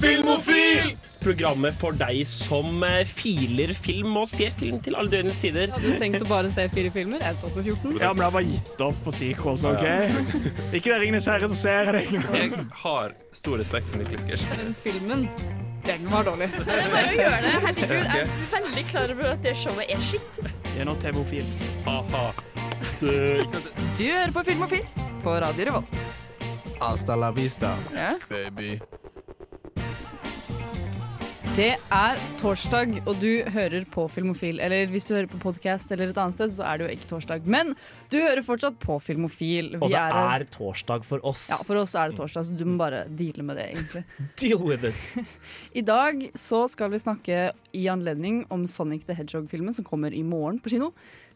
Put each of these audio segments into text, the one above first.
Filmofil! Programmet for deg som eh, filer film og ser film til alle døgnets tider. Hadde du tenkt å bare se fire filmer? Endte opp med 14. Ja, men jeg har bare gitt opp på sequels, OK? Ikke det Ringenes herre, så ser jeg det. Jeg har stor respekt for Niklas Gersh. Men filmen, den var dårlig. Det er bare å gjøre det. Herregud, jeg er veldig klar over at det showet er skitt. Det er nå TV-ofil. Ha-ha. Du hører på Filmofil på Radio Revolt. Hasta la vista, Ja. baby. Det er torsdag, og du hører på Filmofil. Eller hvis du hører på podkast eller et annet sted, så er det jo ikke torsdag. Men du hører fortsatt på Filmofil. Vi Og det er, er torsdag for oss. Ja, For oss er det torsdag, så du må bare deale med det, egentlig. Deal with it. I dag så skal vi snakke i anledning om Sonic the Hedgehog-filmen som kommer i morgen på kino.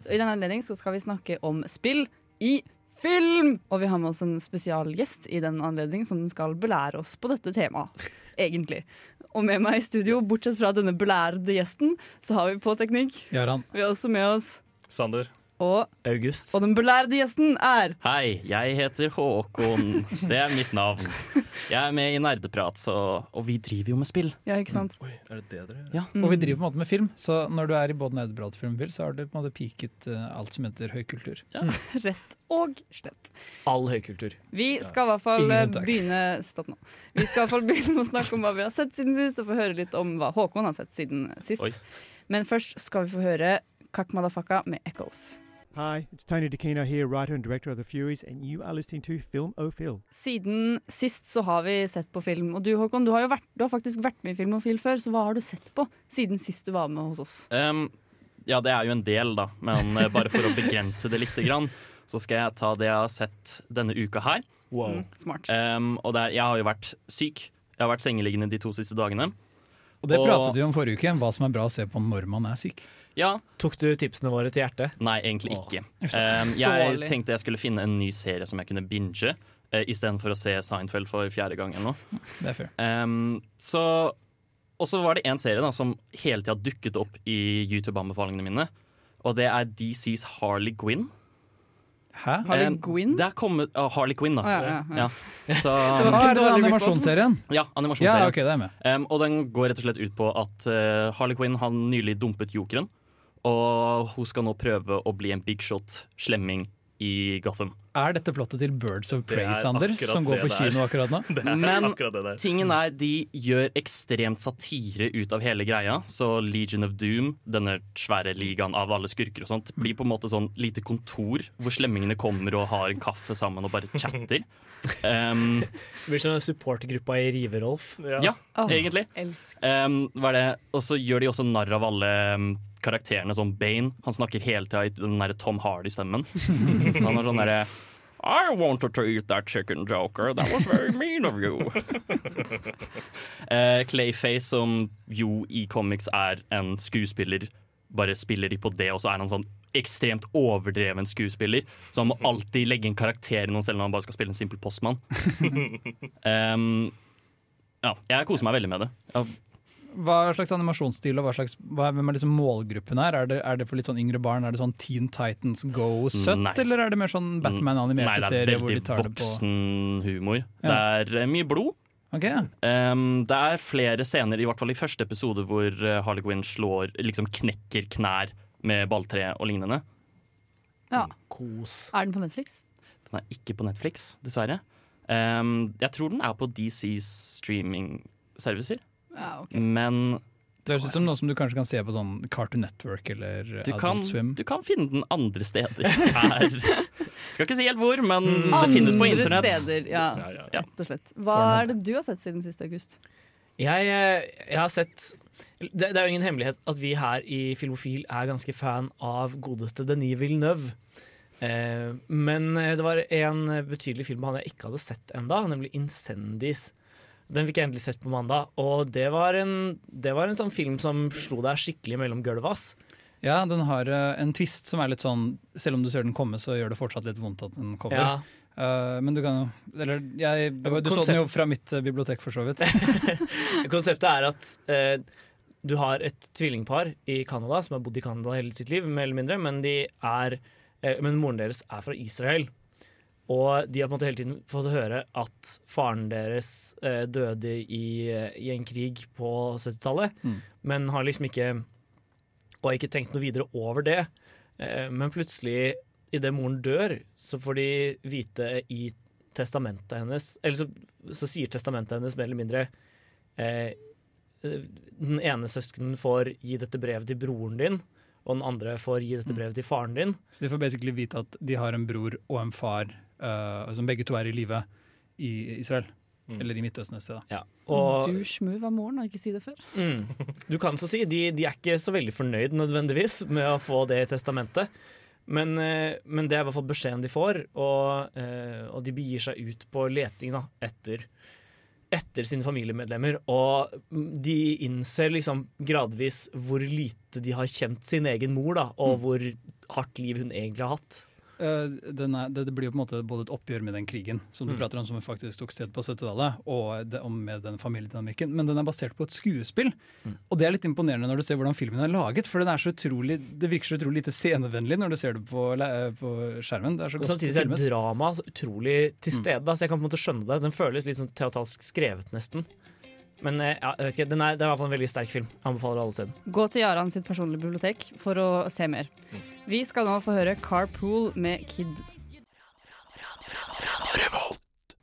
I den anledning så skal vi snakke om spill i film! Og vi har med oss en spesialgjest i den anledning som skal belære oss på dette temaet. Egentlig. Og med meg i studio, bortsett fra denne belærede gjesten, så har vi på teknikk. Gøran. Vi har også med oss Sander. Og, August. og den belærede gjesten er Hei, jeg heter Håkon. Det er mitt navn. Jeg er med i Nerdeprat, så, og vi driver jo med spill. Ja, ikke sant? Oi, er det det dere gjør? Ja. Og vi driver på en måte med film, så når du er i både Nerdeprat og filmbil, så har du på en måte piket uh, alt som heter høykultur. Rett og slett. All høykultur. Vi skal i hvert fall eh, begynne Stopp nå. Vi skal i hvert fall begynne med å snakke om hva vi har sett siden sist, og få høre litt om hva Håkon har sett siden sist. Oi. Men først skal vi få høre Kakk Madafaka med Echoes. Hi, it's Tony DeCino here, writer and director of The Furies, and you are listening to Film O Siden sist så har vi sett på film. Og du Håkon, du har jo vært, du har faktisk vært med i Film Filmofil før, så hva har du sett på siden sist du var med hos oss? Um, ja, det er jo en del, da, men eh, bare for å begrense det lite grann, så skal jeg ta det jeg har sett denne uka her. Wow. Mm, smart. Um, og det er, jeg har jo vært syk. Jeg har vært sengeliggende de to siste dagene. Og det Og- pratet vi om forrige uke, hva som er bra å se på når man er syk. Ja, Tok du tipsene våre til hjertet? Nei, egentlig Åh. ikke. Um, jeg Dårlig. tenkte jeg skulle finne en ny serie som jeg kunne binge, uh, istedenfor å se Seinfeld for fjerde gang eller noe. Det er fair. Um, så Og så var det en serie da som hele tida dukket opp i YouTube-anbefalingene mine. Og det er DCs Harley Quinn. Hæ? Harley Um, Quinn? Det er kommet, uh, Harley Quinn, da. Ah, ja, ja, ja. Ja. Så, det var dårlig animasjonsserien? ja, Ja, Okay, det er med. Um, og den går rett og slett ut på at uh, Harley Quinn har nylig dumpet jokeren. Og hun skal nå prøve å bli en big shot slemming i Gotham. Er dette plottet til Birds of Prey, er Sander, som går på kino akkurat nå? Men akkurat tingen er, de gjør ekstremt satire ut av hele greia. Så Legion of Doom, denne svære ligaen av alle skurker og sånt, blir på en måte sånn lite kontor hvor slemmingene kommer og har en kaffe sammen og bare chatter. Um, Det blir sånn supportgruppa i Rive-Rolf. ja, oh, egentlig. Um, hva er det? Og så gjør de også narr av alle um, karakterene, som Bane. Han snakker hele tida i den derre Tom Hardy-stemmen. Han er sånn derre I wanted to eat that chicken joker. That was very mean of you. uh, Clayface, som jo i comics er en skuespiller, bare spiller de på det, og så er han sånn ekstremt overdreven skuespiller. Så han må alltid legge en karakter i noen selv når han bare skal spille en simpel postmann. um, ja, jeg koser meg veldig med det. Ja, Hva slags animasjonsstil og hva slags, hva, hvem er liksom målgruppen her? Er det, er det for litt sånn yngre barn? Er det sånn Teen Titans Go søtt, Nei. eller er det mer sånn Batman-animerte det er veldig hvor de veldig tar det voksen humor. Ja. Det er eh, mye blod. Okay, ja. Um, det er flere scener, i hvert fall i første episode, hvor eh, Harley Quinn slår, liksom knekker knær med balltre og lignende. Ja. Kos. Er den på Netflix? Den er ikke på Netflix, dessverre. Um, jeg tror den er på DCs streaming-servicer, Ja, okay. men Det høres ut som noe som du kanskje kan se på sånn Cartoon Network eller du Adult kan, Swim. du kan finne den andre steder. Her. Skal ikke si helt hvor, men det finnes på Andre internett. steder, ja. Ja, ja. Rett og slett. Hva er det du har sett siden sist august? Jeg, eh, jeg har sett det, det er jo ingen hemmelighet at vi her i Filmofil er ganske fan av godeste Denis Villeneuve. Eh, men eh, det var en betydelig film han jeg ikke hadde sett enda, nemlig 'Incendies'. Den fikk jeg endelig sett på mandag, og det var en, det var en sånn film som slo deg skikkelig mellom gulvet. ass. Ja, den har eh, en twist som er litt sånn Selv om du ser den komme, så gjør det fortsatt litt vondt at den kommer. Ja, Eh, men du kan jo Eller jeg, du, du så den jo fra mitt eh, bibliotek, for så vidt. Konseptet er at eh, du har et tvillingpar i Canada som har bodd i Canada hele sitt liv, mer eller mindre, men, de er, eh, men moren deres er fra Israel. Og de har på en måte hele tiden fått høre at faren deres eh, døde i, i en krig på 70-tallet, Mm. men har liksom ikke Og har ikke tenkt noe videre over det. Eh, men plutselig, idet moren dør, så får de vite i testamentet hennes Eller så, så sier testamentet hennes mer eller mindre eh, Den ene søskenen får gi dette brevet til broren din, og den andre får gi dette brevet til faren din. Så de får basically vite at de har en bror og en far eh, som begge to er i live i Israel. Mm. Eller i Midtøsten et sted. da. Ja. Og Douche-move av moren, har ikke si det før. Mm. Du kan så si, de, de er ikke så veldig fornøyd nødvendigvis med å få det i testamentet. Men, eh, men det er i hvert fall beskjeden de får, og, eh, og de begir seg ut på leting da, etter, etter sine familiemedlemmer. Og de innser liksom gradvis hvor lite de har kjent sin egen mor, da, og hvor hardt liv hun egentlig har hatt. Eh, den er, det, blir jo på en måte både et oppgjør med den krigen som du Mm. prater om, som faktisk tok sted på 70-tallet, og det, med den familiedynamikken, men den er basert på et skuespill. Mm. Og det er litt imponerende når du ser hvordan filmen er laget, for den er så utrolig, det virker så utrolig lite scenevennlig når du ser det på, på skjermen. Det er så Og godt samtidig er dramaet utrolig til stede, mm. så jeg kan på en måte skjønne det. Den føles litt sånn teatralsk skrevet, nesten. Men eh, ja, jeg vet ikke, den er, det er i hvert fall en veldig sterk film. Anbefaler alle å. Gå til Jaran sitt personlige bibliotek for å se mer. Vi skal nå få høre Carpool med Kid.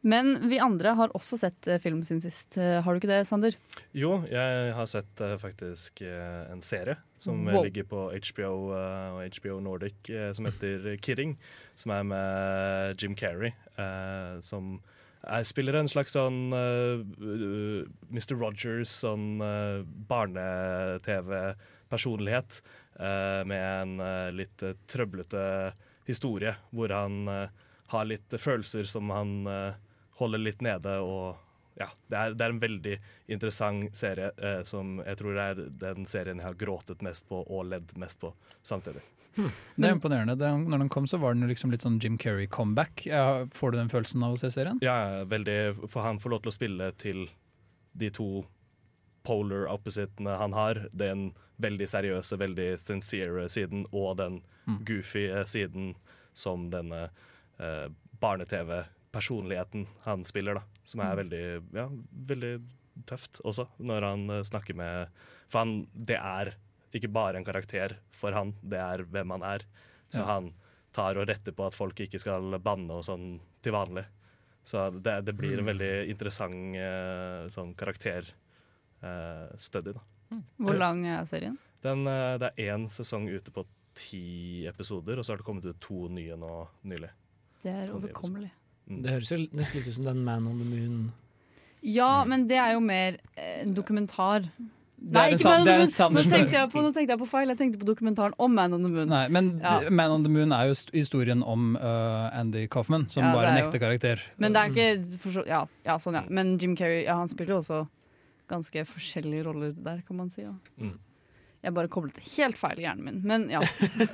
Men vi andre har også sett eh, film siden sist. Eh, Har du ikke det, Sander? Jo, jeg har sett faktisk en serie som Wow. ligger på HBO og HBO Nordic som heter Kidding. Som er med Jim Carrey, eh, som jeg spiller en slags sånn eh, uh, Mr. Rogers, sånn uh, barne-TV-personlighet uh, med en eh, litt eh, trøblete historie, hvor han eh, har litt følelser som han eh, holder litt nede. og ja, det er, det er en veldig interessant serie eh, som jeg tror er den serien jeg har gråtet mest på og ledd mest på samtidig. Det er imponerende. Det, når den kom, så var den liksom litt sånn Jim Carrey-comeback. Ja, får du den følelsen av å se serien? Ja, veldig, for han får lov til å spille til de to polar oppositene han har. Den veldig seriøse, veldig sincere siden, og den hmm. goofy eh, siden som denne eh, barne-TV-personligheten han spiller, da. Som er veldig, ja, veldig tøft også, når han eh, snakker med For han, det er ikke bare en karakter for han, det er hvem han er. Så Ja. han tar og retter på at folk ikke skal banne og sånn til vanlig. Så det, det blir en veldig interessant eh, sånn karakterstudy, da. Hvor lang er serien? Den, eh, det er én sesong ute på ti episoder, og så har det kommet ut to nye nå nylig. Det er overkommelig. Mm. Det høres jo nesten litt ut som den Man on the Moon. Ja, men det er jo mer eh, en dokumentar. Det en ikke Man on the Moon! Nå tenkte, på, nå tenkte jeg på feil. Jeg tenkte på dokumentaren om Man on the Moon. Nei, men Ja. Man on the Moon er jo historien om uh, Andy Kaufman, som Ja, var en ekte karakter. Men det er ikke for så, ja, ja, sånn, ja. Men Jim Carrey ja, han spiller jo også ganske forskjellige roller der, kan man si. Ja. Mm. Jeg bare koblet det helt feil i hjernen min. Men ja.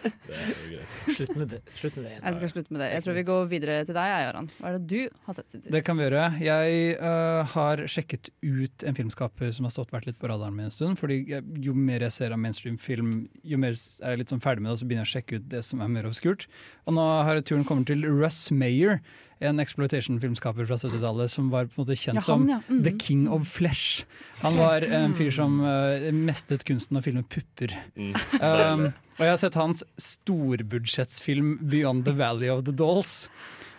Slutt med det. Slutt med det. jeg skal slutte med det. Jeg tror vi går videre til deg, Aran. Hva er det du har sett siden Det kan vi gjøre. Jeg uh, har sjekket ut en filmskaper som har stått vært litt på radaren min en stund. fordi jeg, Jo mer jeg ser av mainstream-film, jo mer er jeg litt sånn ferdig med det, og så begynner jeg å sjekke ut det som er mer obskurt. Og nå har turen kommet til Russ Mayer, en exploitation-filmskaper fra 70-tallet som var på en måte kjent Ja, som han, ja. Mm. The King of Flesh. Han var en fyr som uh, mestet kunsten å filme pupper. Mm. Um, og jeg har sett hans storbudsjettsfilm 'Beyond the Valley of the Dolls'.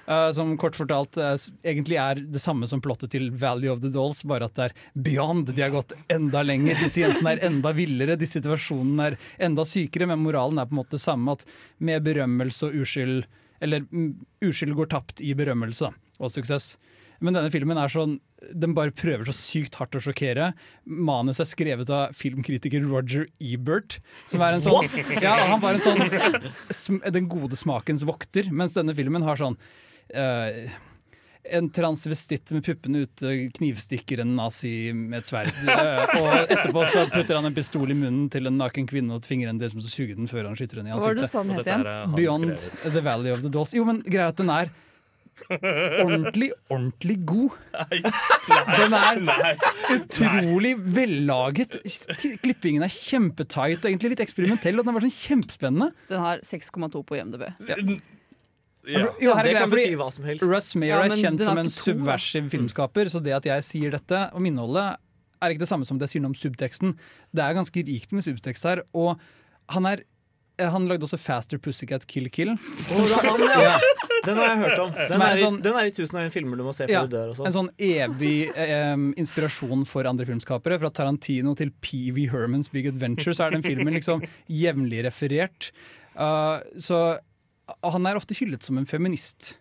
uh, som kort fortalt uh, egentlig er det samme som plottet til 'Valley of the Dolls', bare at det er beyond. De har gått enda lenger. Disse jentene er enda villere, de situasjonene er enda sykere, men moralen er på en måte det samme. At med berømmelse og uskyld Eller mm, uskyld går tapt i berømmelse da, og suksess. Men denne filmen er sånn Den bare prøver så sykt hardt å sjokkere. Manuset er skrevet av filmkritiker Roger Ebert. Som er en sånn Ja, han var en sånn Den gode smakens vokter. Mens denne filmen har sånn eh, en transvestitt med puppene ute knivstikker en nazi med et sverd. Eh, og etterpå så putter han en pistol i munnen til en naken kvinne og tvinger henne til å suge den før han skyter henne i Hva var det ansiktet. het igjen? han Beyond skrevet. the Valley of the Dolls. Jo, men greia er at den er ordentlig, ordentlig god. Den er utrolig vellaget. Klippingen er kjempetight og egentlig litt eksperimentell. Og den vært sånn kjempespennende. Den har 6,2 på IMDb. Ja. Jo, er det kan bety hva som helst. Russ Mayer Ja, er kjent som en to, subversiv filmskaper, så det at jeg sier dette om innholdet, er ikke det samme som det jeg sier noe om subteksten. Det er ganske rikt med subtekst her, og han er eh, han lagde også Faster Pussycat Kill Kill. Oh, det er han, ja. Den har jeg hørt om. Den er i- sånn- den er i 1001 filmer du må se før Ja, du dør. Og sånn. En sånn evig eh, inspirasjon for andre filmskapere. Fra Tarantino til P.V. Hermans Big Adventure så er den filmen liksom jevnlig referert. Uh, så han er ofte hyllet som en feminist.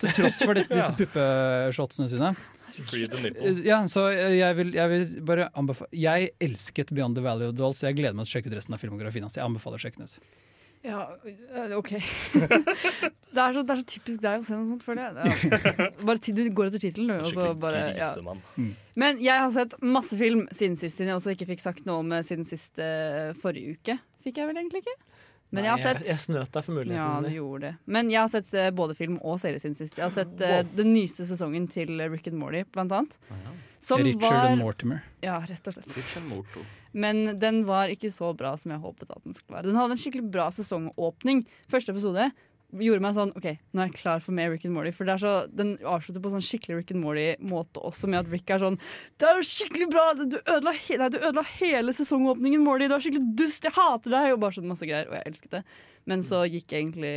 Til tross for det, disse puppeshotsene sine. Eh, Ja, så jeg vil, jeg vil bare anbefale Jeg elsket Beyond the Valley of the Dolls, så jeg gleder meg til å sjekke ut resten av filmografien hans. Jeg anbefaler å sjekke den ut. Ja, øh, OK. det, er så, det er så typisk deg å se noe sånt, føler jeg. Ja. Bare ti- du går etter tittelen, ja. Men jeg har sett masse film siden sist, siden jeg også ikke fikk sagt noe om eh, siden sist eh, forrige uke. Fikk jeg vel egentlig ikke? Men jeg har sett jeg, jeg snøt deg for Ja, du gjorde det. Men jeg har sett eh, både film og serie siden sist. Jeg har sett eh, den nyeste sesongen til Rick and Morty, blant annet. Som Richard var and Mortimer. Ja, rett og slett. Richard Morto. Men den var ikke så bra som jeg håpet at den skulle være. Den hadde en skikkelig bra sesongåpning. Første episode gjorde meg sånn OK, nå er jeg klar for mer Rick and Morty. For det er så, Den avslutter på sånn skikkelig Rick and Morty-måte også, med at Rick er sånn Det er jo skikkelig bra! Du ødela, he nei, du ødela hele sesongåpningen, Morty! Du er skikkelig dust! Jeg hater deg! Og bare sånn masse greier. Og jeg elsket det. Men så gikk egentlig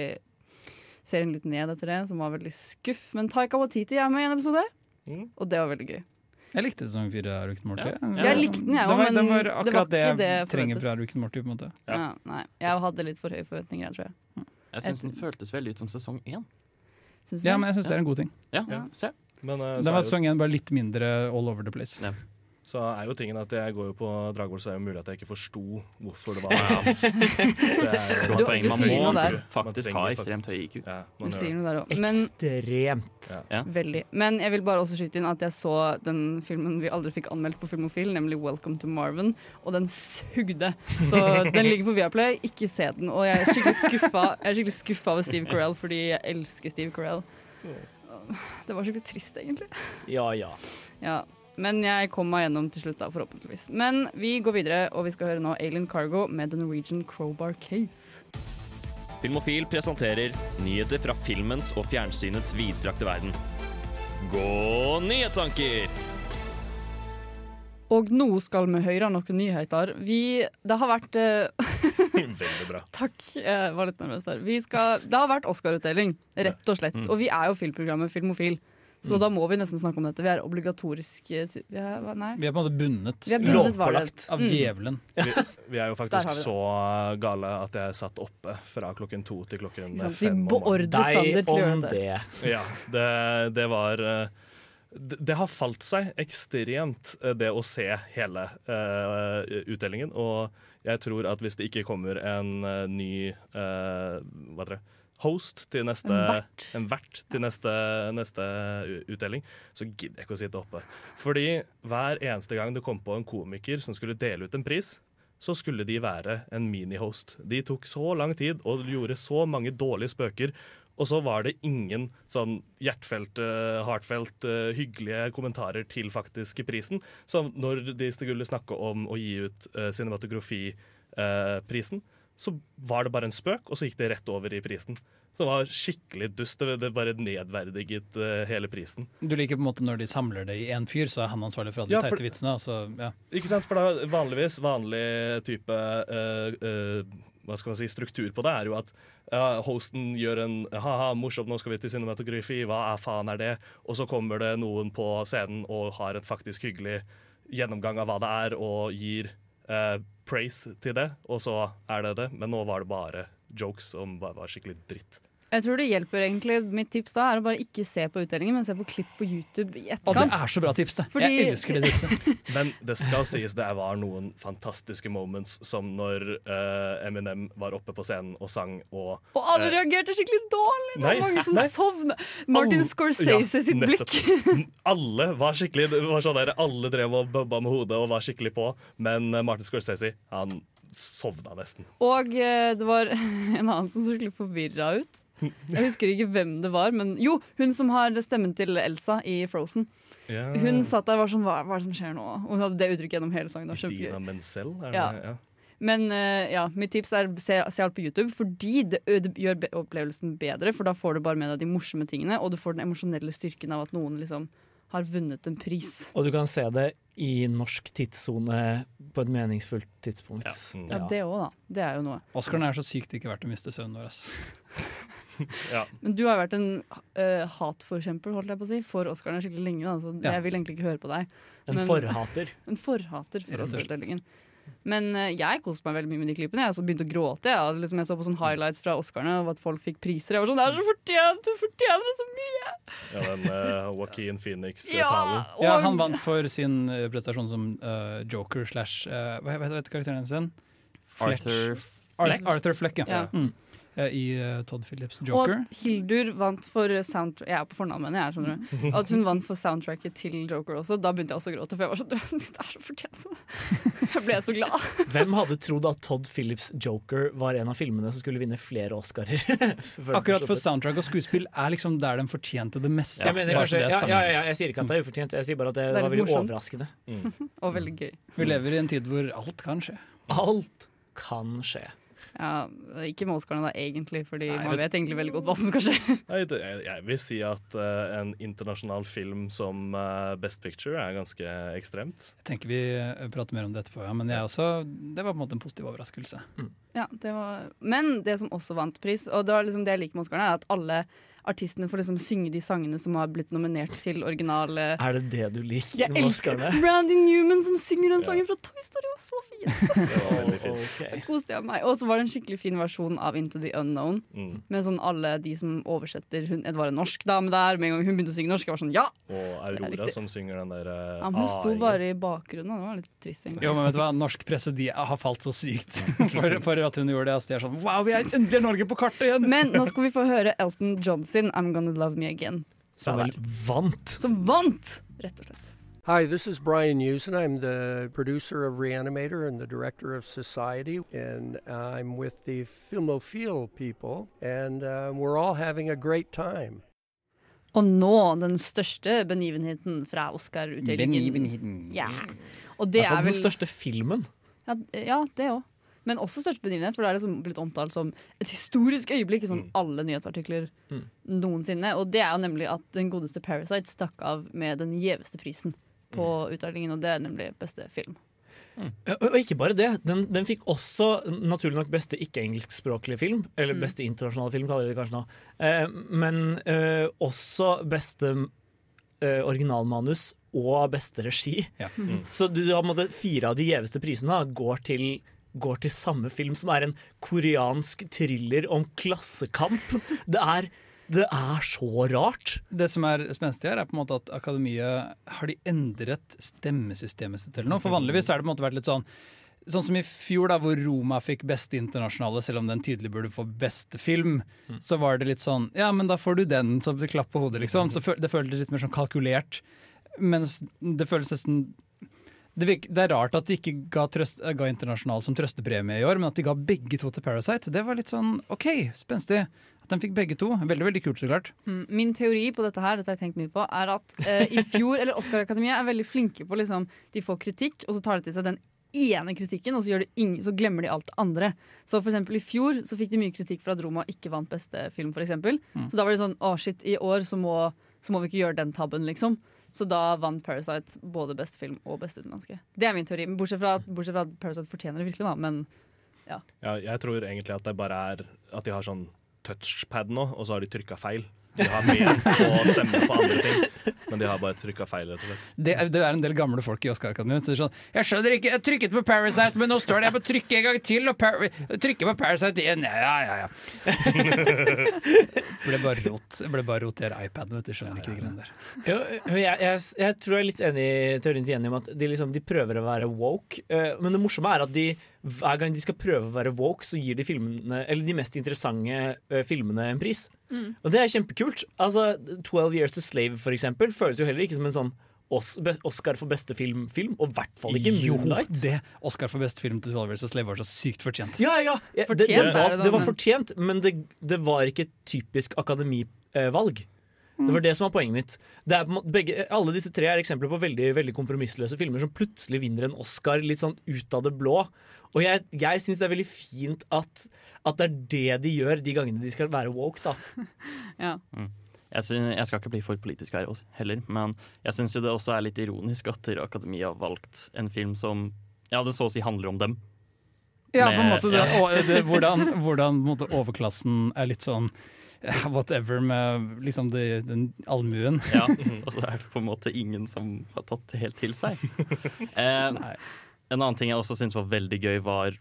serien litt ned etter det, som var veldig skuff. Men Taika Watiti er med i en episode, Mm. og det var veldig gøy. Jeg likte sesong fire av Rick and Morty. Ja. Jeg likte den, jeg var, men det var det var akkurat det, ikke det jeg jeg trenger fra Rick and Morty. på en måte Ja. Ja, nei, jeg hadde litt for høye forventninger, jeg, tror jeg. Jeg syns den føltes veldig ut som sesong én. Ja, men jeg syns det er en god ting. Ja, Ja. se. Men uh, Den var er sesong én bare litt mindre all over the place. Ja. Så er jo tingen at jeg går jo på Dragvoll, så er det jo mulig at jeg ikke forsto hvorfor det var annet. Det er- Du Du- du Man sier må noe der. Faktisk ha ekstremt høy IQ. Ja, Du sier noe der òg. Men Ekstremt. Ja. Veldig. Men jeg vil bare også skyte inn at jeg så den filmen vi aldri fikk anmeldt på Filmofil, nemlig 'Welcome to Marvin', og den sugde. Så den ligger på Viaplay, ikke se den. Og jeg er skikkelig skuffa, jeg er skikkelig skuffa over Steve Carell, fordi jeg elsker Steve Carell. Det var skikkelig trist, egentlig. Ja, ja. Ja. Men jeg kom meg gjennom til slutt, da, forhåpentligvis. Men vi går videre, og vi skal høre nå Alien Cargo med The Norwegian Crowbar Case. Filmofil presenterer nyheter fra filmens og fjernsynets vidstrakte verden. Gå nyhetstanker! Og nå skal vi høre noen nyheter. Vi, det har vært eh, Veldig bra. Takk, jeg var litt nervøs der. Vi skal, det har vært Oscar-utdeling, rett og slett. Og vi er jo filmprogrammet Filmofil, så da må vi nesten snakke om dette. Vi er obligatorisk eh, vi er, Nei. Vi er på en måte bundet, Vi er bundet. Lovpålagt. av Mm. djevelen. Vi, vi er jo faktisk så gale at jeg satt oppe fra klokken to til klokken fem. Vi beordret Sander til å gjøre det. Ja, det, det var eh, det, har falt seg ekstremt, eh, det å se hele uh, utdelingen. Og jeg tror at hvis det ikke kommer en ny uh, hva heter det, host til neste En vert. til neste, neste utdeling, så gidder jeg ikke å sitte oppe. Fordi hver eneste gang det kom på en komiker som skulle dele ut en pris, så skulle de være en mini-host. De tok så lang tid og gjorde så mange dårlige spøker. Og så var det ingen sånn hjertfelt, hardfelt, eh, hyggelige kommentarer til faktisk prisen. Som når de skulle snakke om å gi ut cinematografiprisen, cinematografiprisen, så var det bare en spøk, og så gikk det rett over i prisen. Så det var skikkelig dust. Det, bare nedverdiget eh, hele prisen. Du liker på en måte når de samler det i én fyr, så er han ansvarlig for alle de Ja, teite vitsene. Altså, ja. Ikke sant? For da vanligvis vanlig type eh, eh, hva skal man si, struktur på det er jo at ja, hosten gjør en ha-ha, morsomt, nå skal vi til cinematografi, hva er faen er det? Og så kommer det noen på scenen og har en faktisk hyggelig gjennomgang av hva det er, og gir eh, praise til det, og så er det det. Men nå var det bare jokes som bare var skikkelig dritt. Jeg tror det hjelper egentlig. Mitt tips da er å bare ikke se på utdelingen, men se på klipp på YouTube i Og det er så bra tips, det. Fordi- Jeg elsker det tipset. Men det skal sies det var noen fantastiske moments, som når uh, Eminem var oppe på scenen og sang og Og alle uh, reagerte skikkelig dårlig! Det Nei, var mange som nei. sovna. Martin Alle- Scorsese Ja, sitt blikk. Alle var skikkelig det var sånn der, Alle drev og bubba med hodet og var skikkelig på, men eh, Martin Scorsese han sovna nesten. Og uh, det var en annen som så skikkelig forvirra ut. Jeg husker ikke hvem det var, men jo, hun som har stemmen til Elsa i Frozen. Ja. Hun satt der og var sånn Hva, hva er det som skjer nå? Og hun hadde det uttrykket gjennom hele sangen. Dina. Menzel, er det Ja. ja. Men uh, ja, mitt tips er se, se alt på YouTube, fordi det, det gjør be opplevelsen bedre. For da får du bare med deg de morsomme tingene, og du får den emosjonelle styrken av at noen liksom har vunnet en pris. Og du kan se det i norsk tidssone på et meningsfullt tidspunkt. Ja, Ja, det òg, da. Det er jo noe. Oscaren er så sykt ikke verdt å miste søvnen vår. ass. Ja. Men du har jo vært en uh, hatforkjemper holdt jeg på å si, for Oscarene skikkelig lenge. Da, så Ja. jeg vil egentlig ikke høre på deg. En forhater. En forhater for. Oscar-utdelingen. Men uh, jeg koste meg veldig mye med de klippene. Jeg altså begynte å gråte. Altså, liksom, jeg så på sånne highlights fra Oscarene og at folk fikk priser. Jeg var sånn, Det er så fortjent! Du fortjener det så mye! Ja, den uh, Joaquin Phoenix-talen. Ja! Ja, han vant for sin prestasjon som uh, joker slash uh, Hva heter karakteren hennes igjen? Arthur Fleck. Arthur Fleck, ja. Ja. Mm. Eh, I eh, Todd Phillips' Joker. Og at Hildur vant for soundtrack Jeg er på fornavn med jeg, skjønner du. At hun vant for soundtracket til Joker også. Da begynte jeg også å gråte, for jeg var sånn Det er så fortjent! Jeg ble så glad. Hvem hadde trodd at Todd Phillips' Joker var en av filmene som skulle vinne flere Oscarer? Akkurat for soundtrack og skuespill er liksom der den fortjente det meste. Jeg mener kanskje, det ja, ja, ja, jeg sier ikke at det er ufortjent, jeg sier bare at det, Det var veldig morsomt. overraskende. Og veldig gøy. Vi lever i en tid hvor alt kan skje. Alt kan skje. Ja, ikke med Oscarene da, egentlig, fordi Nei, man vet- vet egentlig veldig godt hva som skal skje. Nei, det, jeg, jeg vil si at uh, en internasjonal film som uh, Best Picture er ganske ekstremt. Jeg tenker vi eh, prater mer om det etterpå, ja. men jeg også, det var på en måte en positiv overraskelse. Ja, det var, men det som også vant pris, og det var liksom det jeg liker med Oscarene, er at alle artistene får liksom synge de sangene som har blitt nominert til originale Er det det du liker Jeg elsker det. Randy Newman som synger den sangen fra Toy Story. var så fin! Det var veldig fint. Ok. Da koste jeg meg. Og så var det en skikkelig fin versjon av Into the Unknown. Mm. Med sånn alle de som oversetter hun, Det var en norsk dame der. Med en gang hun begynte å synge norsk, jeg var sånn ja! Og Aurora som synger den der uh, ja hun sto bare i bakgrunnen. Det var litt trist. egentlig. Jo, men vet du hva, Norsk presse de har falt så sykt for, for at hun gjorde det. Altså, de er sånn Wow, vi er endelig Norge på kartet igjen! Men nå skal vi få høre Elton John sin I'm Gonna Love Me Again. Som vel vant. Som vant, rett og slett. Hi, this is Brian Usen. I'm the producer of Reanimator and the director of Society, and I'm with the Filmophile people, and uh, we're all having a great time. Og nå den største benivenheten fra Oscar-utdelingen. Ja. Og det Det er er den største filmen. Ja, ja det òg. Men også største begivenhet, for det er liksom blitt omtalt som et historisk øyeblikk i sånn alle nyhetsartikler Mm. noensinne. Og det er jo nemlig at den godeste Parasite stakk av med den gjeveste prisen på utdelingen, og det er nemlig beste film. Og og ikke bare det, den, den fikk også naturlig nok beste ikke-engelskspråklige film. Eller Mm. beste internasjonale film, kaller vi det kanskje nå. Eh, men eh, også beste eh, originalmanus og beste regi. Ja. Mm. Så du har på en måte fire av de gjeveste prisene går til Går til samme film, som er en koreansk thriller om klassekamp. Det er, det er så rart. Det som er spenstig her, er på en måte at akademiet har de endret stemmesystemet sitt eller noe. For vanligvis har det på en måte vært litt sånn Sånn som i fjor, da, hvor Roma fikk beste internasjonale, selv om den tydelig burde få beste film. Så var det litt sånn Ja, men da får du den, så klapp på hodet, liksom. Så det føltes litt mer sånn kalkulert. Mens det føles nesten det, virker, det er rart at de ikke ga, trøst, ga internasjonal som trøstepremie i år, men at de ga begge to til Parasite, det var litt sånn OK, spenstig. At de fikk begge to. Veldig, veldig kult, så klart. Mm, Min teori på dette her, dette har jeg tenkt mye på, er at eh, i fjor, eller Oscar-akademiet er veldig flinke på liksom, De får kritikk, og så tar de til seg den ene kritikken, og så, ingen, så glemmer de alt det andre. Så for eksempel I fjor så fikk de mye kritikk for at Roma ikke vant beste film. For eksempel. Mm. Så da var det sånn Å, shit, i år så må, så må vi ikke gjøre den tabben, liksom. Så da vant Parasite både best film og best utenlandske. Det er min teori. Bortsett fra, bortsett fra at Parasite fortjener det virkelig, da. Men Ja, jeg tror egentlig at det bare er at de har sånn touchpad nå, og så har de trykka feil. De har ment å stemme på andre ting, men de har bare trykka feil, rett og slett. Det er, det er en del gamle folk i Oscar-akademiet som sier sånn Jeg skjønner ikke, jeg trykket på Parasite, men nå står det jeg må trykke en gang til, og par trykke på Parasite igjen. Ja, ja, ja. ble bare rot. Ble bare rotert iPaden, vet du. Skjønner ikke de greiene der. Jo, jeg, jeg, jeg tror jeg er litt enig i teorien til Jenny om at de, liksom, de prøver å være woke. eh, men det morsomme er at de, hver gang de skal prøve å være woke, så gir de filmene, eller de mest interessante eh, filmene en pris. Mm. Og det er kjempekult. Altså, 12 Years to Slave for eksempel, føles jo heller ikke som en sånn Oscar for beste film, film og i hvert fall ikke Jo, Moonlight. det Oscar for beste film til 12 Years a Slave var så sykt fortjent. Ja, ja, ja. Det, det, Fortjent er var, det var fortjent, men det, det var ikke et typisk akademivalg. Det var det som var poenget mitt. Det er på måte, begge, alle disse tre er eksempler på veldig, veldig kompromissløse filmer som plutselig vinner en Oscar litt sånn ut av det blå. Og jeg, jeg syns det er veldig fint at, at det er det de gjør de gangene de skal være woke, da. Ja. Mm. Jeg, synes, jeg skal ikke bli for politisk her også, heller, men jeg syns jo det også er litt ironisk at Akademia har valgt en film som ja, det så å si handler om dem. Ja, på en måte det, ja. og det, hvordan, hvordan på en måte, overklassen er litt sånn eh, whatever med liksom de, den allmuen. Ja, og så er det på en måte ingen som har tatt det helt til seg. Eh, en annen ting jeg også syntes var veldig gøy, var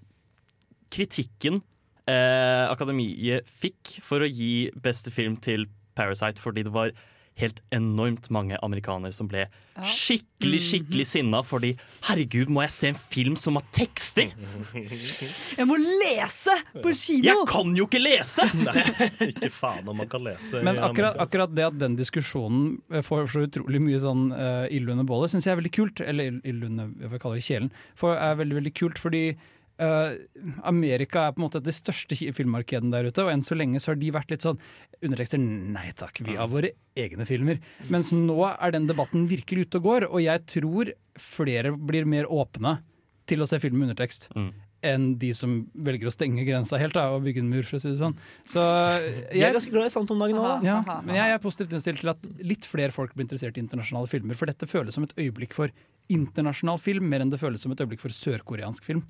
kritikken eh, Akademiet fikk for å gi beste film til Parasite, fordi det var helt enormt mange amerikanere som ble skikkelig skikkelig sinna fordi herregud, må jeg se en film som har tekster?! Jeg må lese på kino! Jeg kan jo ikke lese! Nei, ikke faen om man kan lese. Men akkurat, altså. akkurat det at den diskusjonen eh, får så utrolig mye sånn uh, ild under bålet, syns jeg er veldig kult. Eller ild- ild under jeg vil kalle det kjelen. For er veldig, veldig kult fordi eh, Amerika er på en måte det største filmmarkedet der ute, og enn så lenge så har de vært litt sånn Undertekster nei takk, vi har våre egne filmer. Mens nå er den debatten virkelig ute og går, og jeg tror flere blir mer åpne til å se film med undertekst. Enn de som velger å stenge grensa helt da, og bygge en mur, for å si det sånn. Så Jeg er ganske glad i sant om dagen nå. ja, men jeg er positivt innstilt til at litt flere folk blir interessert i internasjonale filmer. For dette føles som et øyeblikk for internasjonal film, mer enn det føles som et øyeblikk for sørkoreansk film.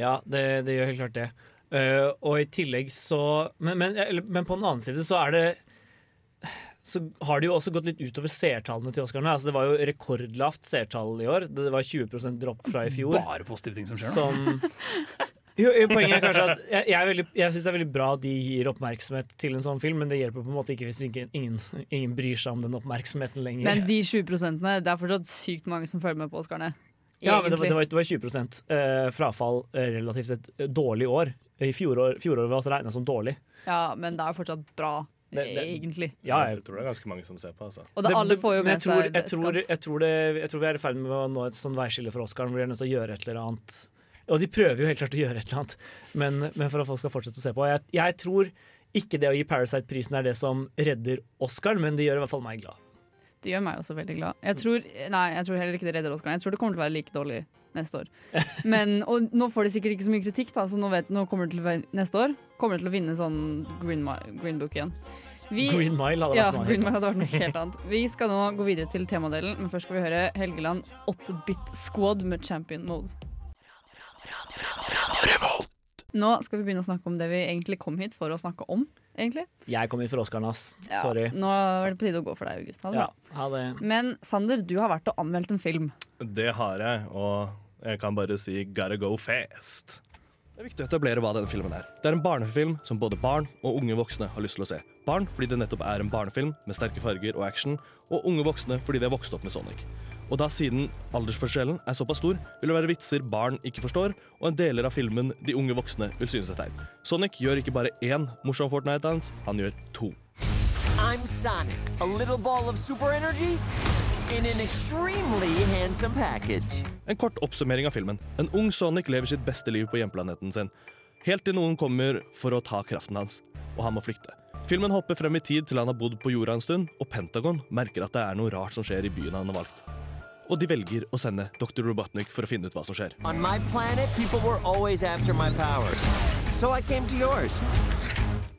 Ja, det, det gjør helt klart det. Uh, og i tillegg så men, men, men på den annen side så er det så har det jo også gått litt utover seertallene til Oscarene. Altså, det var jo rekordlavt seertall i år. Det var 20% dropp fra i fjor. Bare positive ting som skjer nå. Som jo, jo, Poenget er kanskje at jeg, jeg, veldig- jeg syns det er veldig bra at de gir oppmerksomhet til en sånn film, men det hjelper på en måte ikke hvis ikke, ingen, ingen bryr seg om den oppmerksomheten lenger. Men de 20 det er fortsatt sykt mange som følger med på Oscarene. Ja, men det var, det var, det var 20 eh, frafall eh, relativt sett eh, dårlig år. I fjorår, fjoråret var også regna som dårlig. Ja, men det er jo fortsatt bra, Det- det- egentlig. Ja, Jeg tror det er ganske mange som ser på. Altså. Og det, alle får jo med jeg tror, seg jeg, tror, jeg, tror det, jeg tror vi er i ferd med å nå et sånn veiskille for Oscaren hvor de er nødt til å gjøre et eller annet. Og de prøver jo helt klart å gjøre et eller annet, men, men for at folk skal fortsette å se på. Jeg, jeg tror ikke det å gi Parasite-prisen er det som redder Oscaren, men det gjør i hvert fall meg glad. Det gjør meg også veldig glad. Jeg tror, nei, jeg tror heller ikke det redder Oscaren. Jeg tror det kommer til å være like dårlig neste år. Men, og nå får de sikkert ikke så mye kritikk, da, så nå, vet, nå kommer det til neste år kommer det til å vinne sånn Green, Green Book igjen. Vi- Green Mile hadde ja, vært Green Mile hadde vært noe helt annet. Vi skal nå gå videre til temadelen, men først skal vi høre Helgeland 8-bit Squad med Champion Mode. Nå skal vi begynne å snakke om det vi egentlig kom hit for å snakke om. Egentlig. Jeg kom inn for Oscaren, ass. Ja, Sorry. Nå er det på tide å gå for deg, August. Ha det Ja, ha det. Men Sander, du har vært og anmeldt en film. Det har jeg, og jeg kan bare si 'gotta go fast'. Det er viktig å etablere hva denne filmen er. Det er en barnefilm som både barn og unge voksne har lyst til å se. Barn fordi det nettopp er en barnefilm med sterke farger og action, og unge voksne fordi de har vokst opp med Sonic. Og da siden aldersforskjellen er såpass stor, vil det være vitser barn ikke forstår, og en deler av filmen de unge voksne vil synes er teit. Sonic gjør ikke bare én morsom Fortnite-dans, han gjør to. I'm Sonic, a little ball of super energy in an extremely handsome package. En kort oppsummering av filmen. En ung Sonic lever sitt beste liv på hjemplaneten sin. Helt til noen kommer for å ta kraften hans, og han må flykte. Filmen hopper frem i tid til han har bodd på jorda en stund, og Pentagon merker at det er noe rart som skjer i byen han har valgt. Og de velger å sende Dr. Robotnik for å finne ut hva som skjer. Planet. So.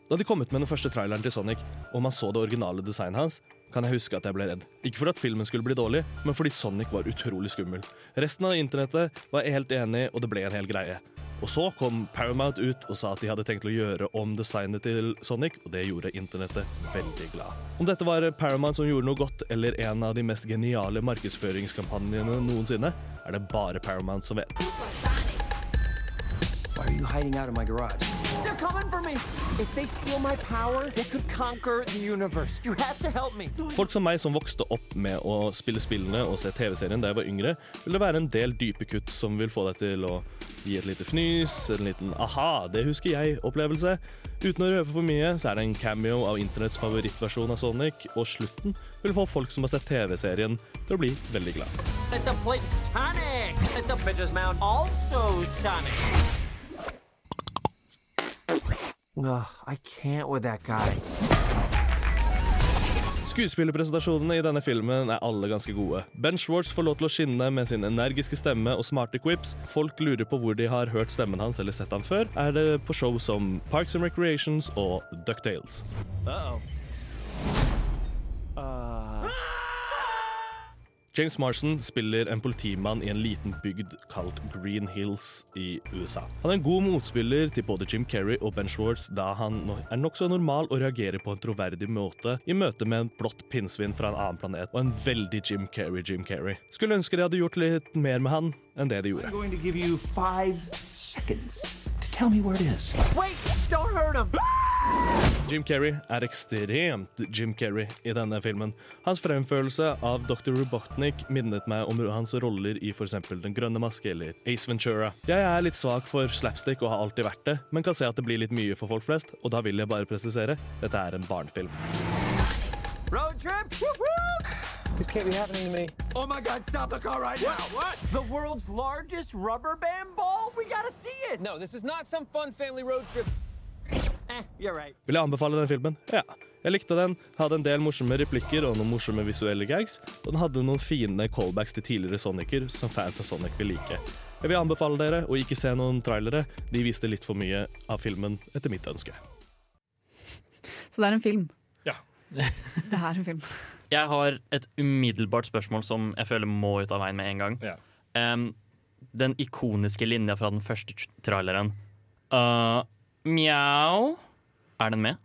Da de kom ut med den første traileren til Sonic, og man så det originale designet hans, kan jeg huske at jeg ble redd. Ikke for at filmen skulle bli dårlig, men fordi Sonic var utrolig skummel. Resten av internettet var helt enig, og det ble en hel greie. Og så kom Paramount ut og sa at de hadde tenkt å gjøre om designet til Sonic, og det gjorde internettet veldig glad. Om dette var Paramount som gjorde noe godt, eller en av de mest geniale markedsføringskampanjene noensinne, er det bare Paramount som vet. Why are you hiding out in my garage? They're coming for me! If they steal my power, they could conquer the universe. You have to help me. Folk som meg som vokste opp med å spille spillene og se TV-serien da jeg var yngre, vil det være en del dype kutt som vil få deg til å gi et lite fnys, en liten aha, det husker jeg-opplevelse. Uten å røpe for mye, så er det en cameo av internetts favorittversjon av Sonic, og slutten vil få folk som har sett TV-serien til å bli veldig glad. Let the place Sonic! Let the bitches mount also Sonic! Ugh, I can't with that guy. Skuespillerpresentasjonene i denne filmen er alle ganske gode. Ben Schwartz får lov til å skinne med sin energiske stemme og smarte quips. Folk lurer på hvor de har hørt stemmen hans eller sett han før. Er det på show som Parks and Recreations og Ducktales. Uh-oh. James Marston spiller en politimann i en liten bygd kalt Green Hills i USA. Han er en god motspiller til både Jim Carrey og Ben Schwartz, da han er nokså normal og reagerer på en troverdig måte i møte med en blått pinnsvin fra en annen planet og en veldig Jim Carrey-Jim Carrey. Skulle ønske de hadde gjort litt mer med han enn det de gjorde. To tell me where it is. Wait! Don't hurt him! Jim Carrey er ekstremt Jim Carrey i denne filmen. Hans fremførelse av Dr. Robotnik minnet meg om hans roller i f.eks. Den grønne maske eller Ace Ventura. Jeg er litt svak for slapstick og har alltid vært det, men kan se at det blir litt mye for folk flest, og da vil jeg bare presisere dette er en barnefilm. Road trip? This can't be happening to me. Oh my god, stop the car right now! What? The world's largest rubber band ball? We gotta see it! No, this is not some fun family road trip. Eh, you're right. Vil jeg anbefale den filmen? Ja. Jeg likte den, hadde en del morsomme replikker og noen morsomme visuelle gags, og den hadde noen fine callbacks til tidligere Sonicer som fans av Sonic vil like. Jeg vil anbefale dere å ikke se noen trailere, de viste litt for mye av filmen etter mitt ønske. Så det er en film. Ja. Det er en film. Jeg har et umiddelbart spørsmål som jeg føler må ut av veien med en gang. Em, den ikoniske linja fra den første traileren. Uh, Mjau. Er den med?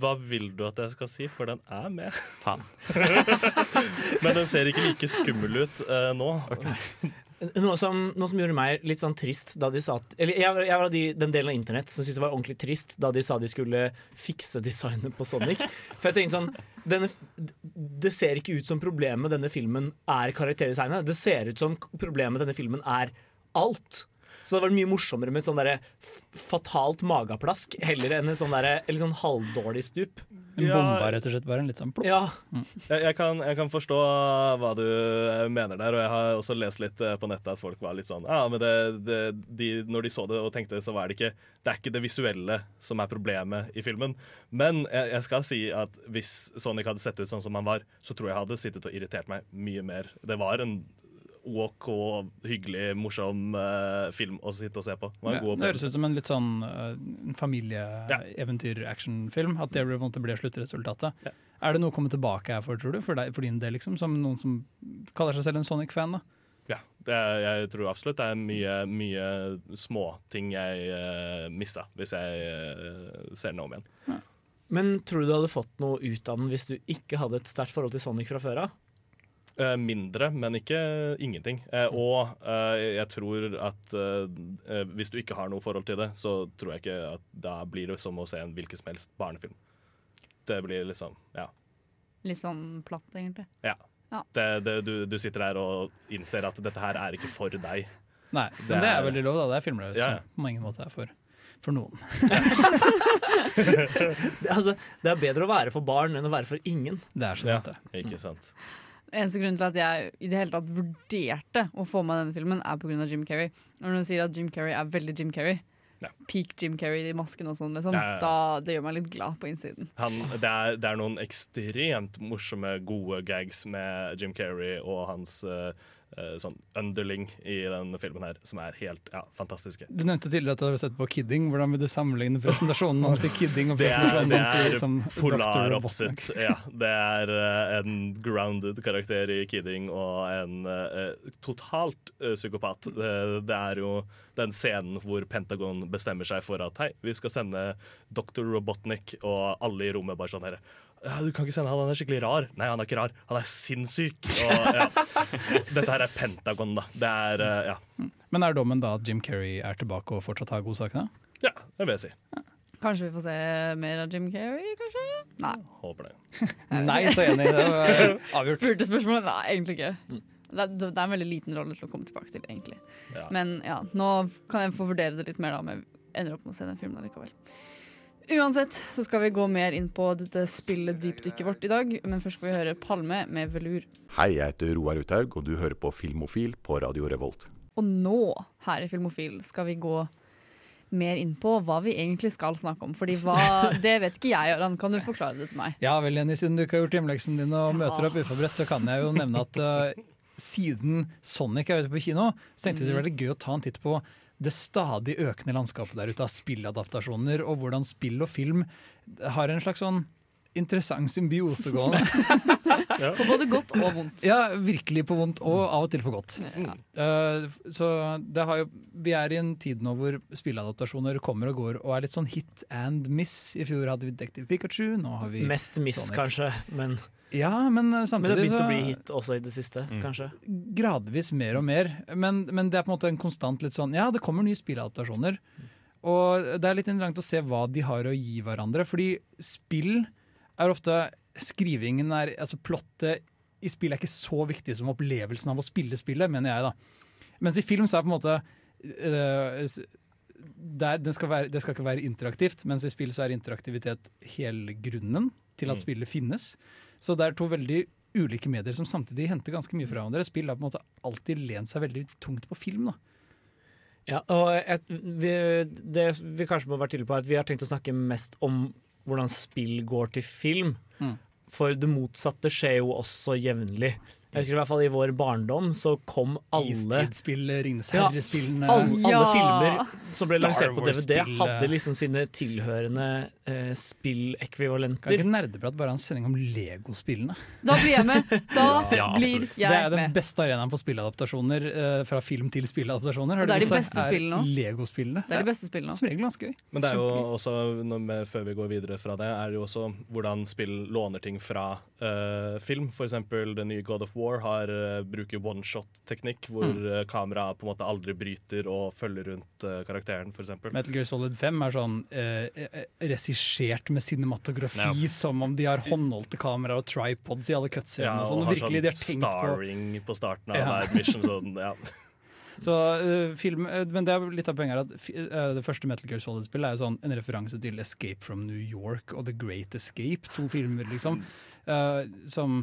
Hva vil du at jeg skal si, for den er med. Faen. Men den ser ikke like skummel ut uh, nå. Noe som, noe som gjorde meg litt sånn trist da de sa at Eller jeg, jeg var av de, den delen av internett som syntes det var ordentlig trist da de sa de skulle fikse designet på Sonic. For jeg tenkte sånn denne, Det ser ikke ut som problemet denne filmen er karakterdesignet. Det ser ut som problemet denne filmen er alt. Så det hadde vært mye morsommere med et sånn fatalt mageplask heller enn et sånn sånn halvdårlig stup. En bomba, rett og slett. Bare en litt sånn plopp. Ja. Jeg, jeg, kan, jeg kan forstå hva du eh, mener der, og jeg har også lest litt eh, på nettet at folk var litt sånn Ja, men det, det, de, når de så det og tenkte, så var det ikke Det er ikke det visuelle som er problemet i filmen. Men jeg, jeg skal si at hvis Sonic hadde sett ut sånn som han var, så tror jeg hadde sittet og irritert meg mye mer. Det var en OK, hyggelig, morsom uh, film å sitte og se på. Det Ja, det høres ut som en litt sånn uh, familieeventyr-actionfilm. At det blir sluttresultatet. Er det noe å komme tilbake her for, tror du? For, deg, for din del, liksom? Som noen som kaller seg selv en Sonic-fan? da? Ja, det er, jeg tror absolutt det er mye, mye småting jeg uh, missa hvis jeg uh, ser den om igjen. Men tror du du hadde fått noe ut av den hvis du ikke hadde et sterkt forhold til Sonic fra før av? Eh, mindre, men ikke ingenting. Eh, og eh, jeg tror at eh, eh, hvis du ikke har noe forhold til det, så tror jeg ikke at da blir det som å se en hvilken som helst barnefilm. Det blir liksom Ja. Litt sånn platt, egentlig. ja. Ja. Det, det, du, du sitter der og innser at dette her er ikke for deg. Nei, men det er veldig lov. da. Det er filmer Ja, ja. som på mange måter er for, for noen. Det, altså, det er bedre å være for barn enn å være for ingen. Det er Ja, ikke sant. Eneste grunn til at jeg i det hele tatt vurderte å få med denne filmen, er pga. Jim Carrey. Når du sier at Jim Carrey er veldig Jim Carrey, peak Jim Carrey i masken og sånn, liksom, Ja, ja, ja. da det gjør meg litt glad på innsiden. Han, det, er, det er noen ekstremt morsomme, gode gags med Jim Carrey og hans eh, sånn underling i den filmen her, som er helt ja, fantastiske. Du nevnte tidligere at du hadde sett på Kidding. Hvordan vil du sammenligne presentasjonen hans i Kidding og Det presentasjonen hans som polar Dr. Opposite. Ja, det er eh, en grounded karakter i Kidding og en uh, totalt uh, psykopat. Det, det er jo den scenen hvor Pentagon bestemmer seg for at hei, vi skal sende Dr. Robotnik, og alle i rommet bare sånn her ja, Du kan ikke sende han, han er skikkelig rar. Nei, han er ikke rar, han er sinnssyk. Og, ja. Dette her er Pentagon, da. Det er eh, ja. Men er dommen da at Jim Carrey er tilbake og fortsatt har godsakene? ja, det vil jeg si. Kanskje vi får se mer av Jim Carrey, kanskje? Nei. Håper det. Nei, så enig. Det var avgjort. Spurte spørsmålet? Nei, egentlig ikke. Det er, det er en veldig liten rolle til å komme tilbake til, egentlig. Ja. Men ja, nå kan jeg få vurdere det litt mer da, om jeg ender opp med å se den filmen allikevel. Uansett så skal vi gå mer inn på dette spillet dypdykket vårt i dag, men først skal vi høre Palme med Velur. Hei, jeg heter Roar Uthaug, og du hører på Filmofil på Radio Revolt. Og nå, her i Filmofil, skal vi gå mer inn på hva vi egentlig skal snakke om. Fordi hva, det vet ikke jeg, Aran. Kan du forklare det til meg? Ja vel, Jenny, siden du ikke har gjort hjemmeleksen din og møter opp uforberedt, så kan jeg jo nevne at uh, siden Sonic er ute på kino, så tenkte jeg det var veldig gøy å ta en titt på det stadig økende landskapet der ute av spilladaptasjoner, og hvordan spill og film har en slags sånn interessant symbiose gående. På både godt og vondt. Ja, virkelig på vondt, og av og til på godt. Eh, så det har jo, vi er i en tid nå hvor spilleadaptasjoner kommer og går og er litt sånn hit and miss. I fjor hadde vi Detective Pikachu, nå har vi Mest miss, Sonic. kanskje, men, Ja, men eh, men det har begynt å bli hit også i det siste, kanskje. gradvis mer og mer. Men, men det er på en måte en konstant litt sånn Ja, det kommer nye spilladaptasjoner. Og det er litt interessant å se hva de har å gi hverandre. Fordi spill er ofte Skrivingen er Altså plottet i spillet er ikke så viktig som opplevelsen av å spille spillet, mener jeg, da. Mens i film så er det på en måte øh, der, det, skal være, det skal ikke være interaktivt, mens i spill så er interaktivitet hele grunnen til at Mm. spillet finnes. Så det er to veldig ulike medier som samtidig henter ganske mye fra hverandre. Spill har på en måte alltid lent seg veldig tungt på film. da. Ja, og et, vi, det vi kanskje må være tydelige på er at vi har tenkt å snakke mest om hvordan spill går til film. Mm. For det motsatte skjer jo også jevnlig. Jeg husker i hvert fall I vår barndom så kom alle Istidspill, Ringenes Ja, alle, alle Ja. filmer som ble lansert på DVD, hadde liksom sine tilhørende eh, Kan spillekvivalenter. ikke nerdeprat bare ha en sending om Lego-spillene? Da blir jeg med! Da Ja, blir med. Det er den beste arenaen for spilladaptasjoner. eh, fra film til spilladaptasjoner. Har det er de beste spillene også. Lego-spillene. Det er de beste spillene. Som regel ganske gøy. Men det er jo også, når før vi går videre fra det, er det jo også hvordan spill låner ting fra eh, film. Eksempel det nye God of War har, uh, bruker one-shot-teknikk, hvor Mm. Uh, kameraet på en måte aldri bryter og følger rundt uh, karakteren, eksempel. Metal Gear Solid 5 er sånn eh, regissert med cinematografi, Ja. som om de har håndholdte kameraer og tripods i alle cutscenene. Ja, og sånn, og har virkelig, sånn tenkt på starring på starten av Ja. hver mission. Sånn, ja. Så uh, film, uh, Men det er litt av poenget at eh, det første Metal Gear Solid-spillet er jo sånn en referanse til Escape from New York og The Great Escape, to filmer liksom. Eh, som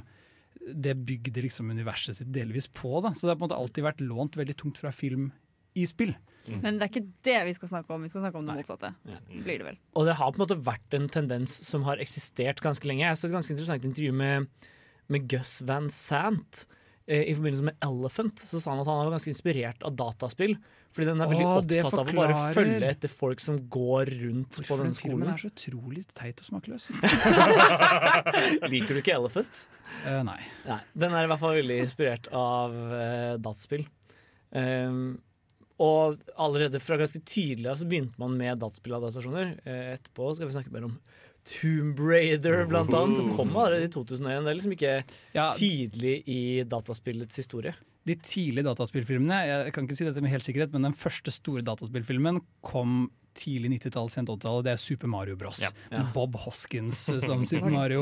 det bygde liksom universet sitt delvis på. da Så det har på en måte alltid vært lånt veldig tungt fra film i spill. Men det er ikke det vi skal snakke om. Vi skal snakke om det motsatte. Blir det vel. Og det har på en måte vært en tendens som har eksistert ganske lenge. Jeg så et ganske interessant intervju med, med Gus Van Sant. Eh, I forbindelse med Elephant så sa han at han var ganske inspirert av dataspill. Fordi den er veldig Åh, opptatt av å bare følge etter folk som går rundt på denne skolen. den filmen er så utrolig teit og smakløs. Liker du ikke Elephant? Uh, nei. Nei, Den er i hvert fall veldig inspirert av uh, dataspill. Um, og allerede fra ganske tidlig av så begynte man med dataspilladaptasjoner. Uh, etterpå skal vi snakke mer om Tomb Raider, blant annet. Som kom allerede i 2001. Det er liksom ikke Ja, tidlig i dataspillets historie. De tidlige dataspillfilmene Jeg kan ikke si dette med helt sikkerhet, men den første store dataspillfilmen kom tidlig 90-tall, sent 80-tallet. Det er Super Mario Bros. Ja. Ja. Bob Hoskins som Super Mario.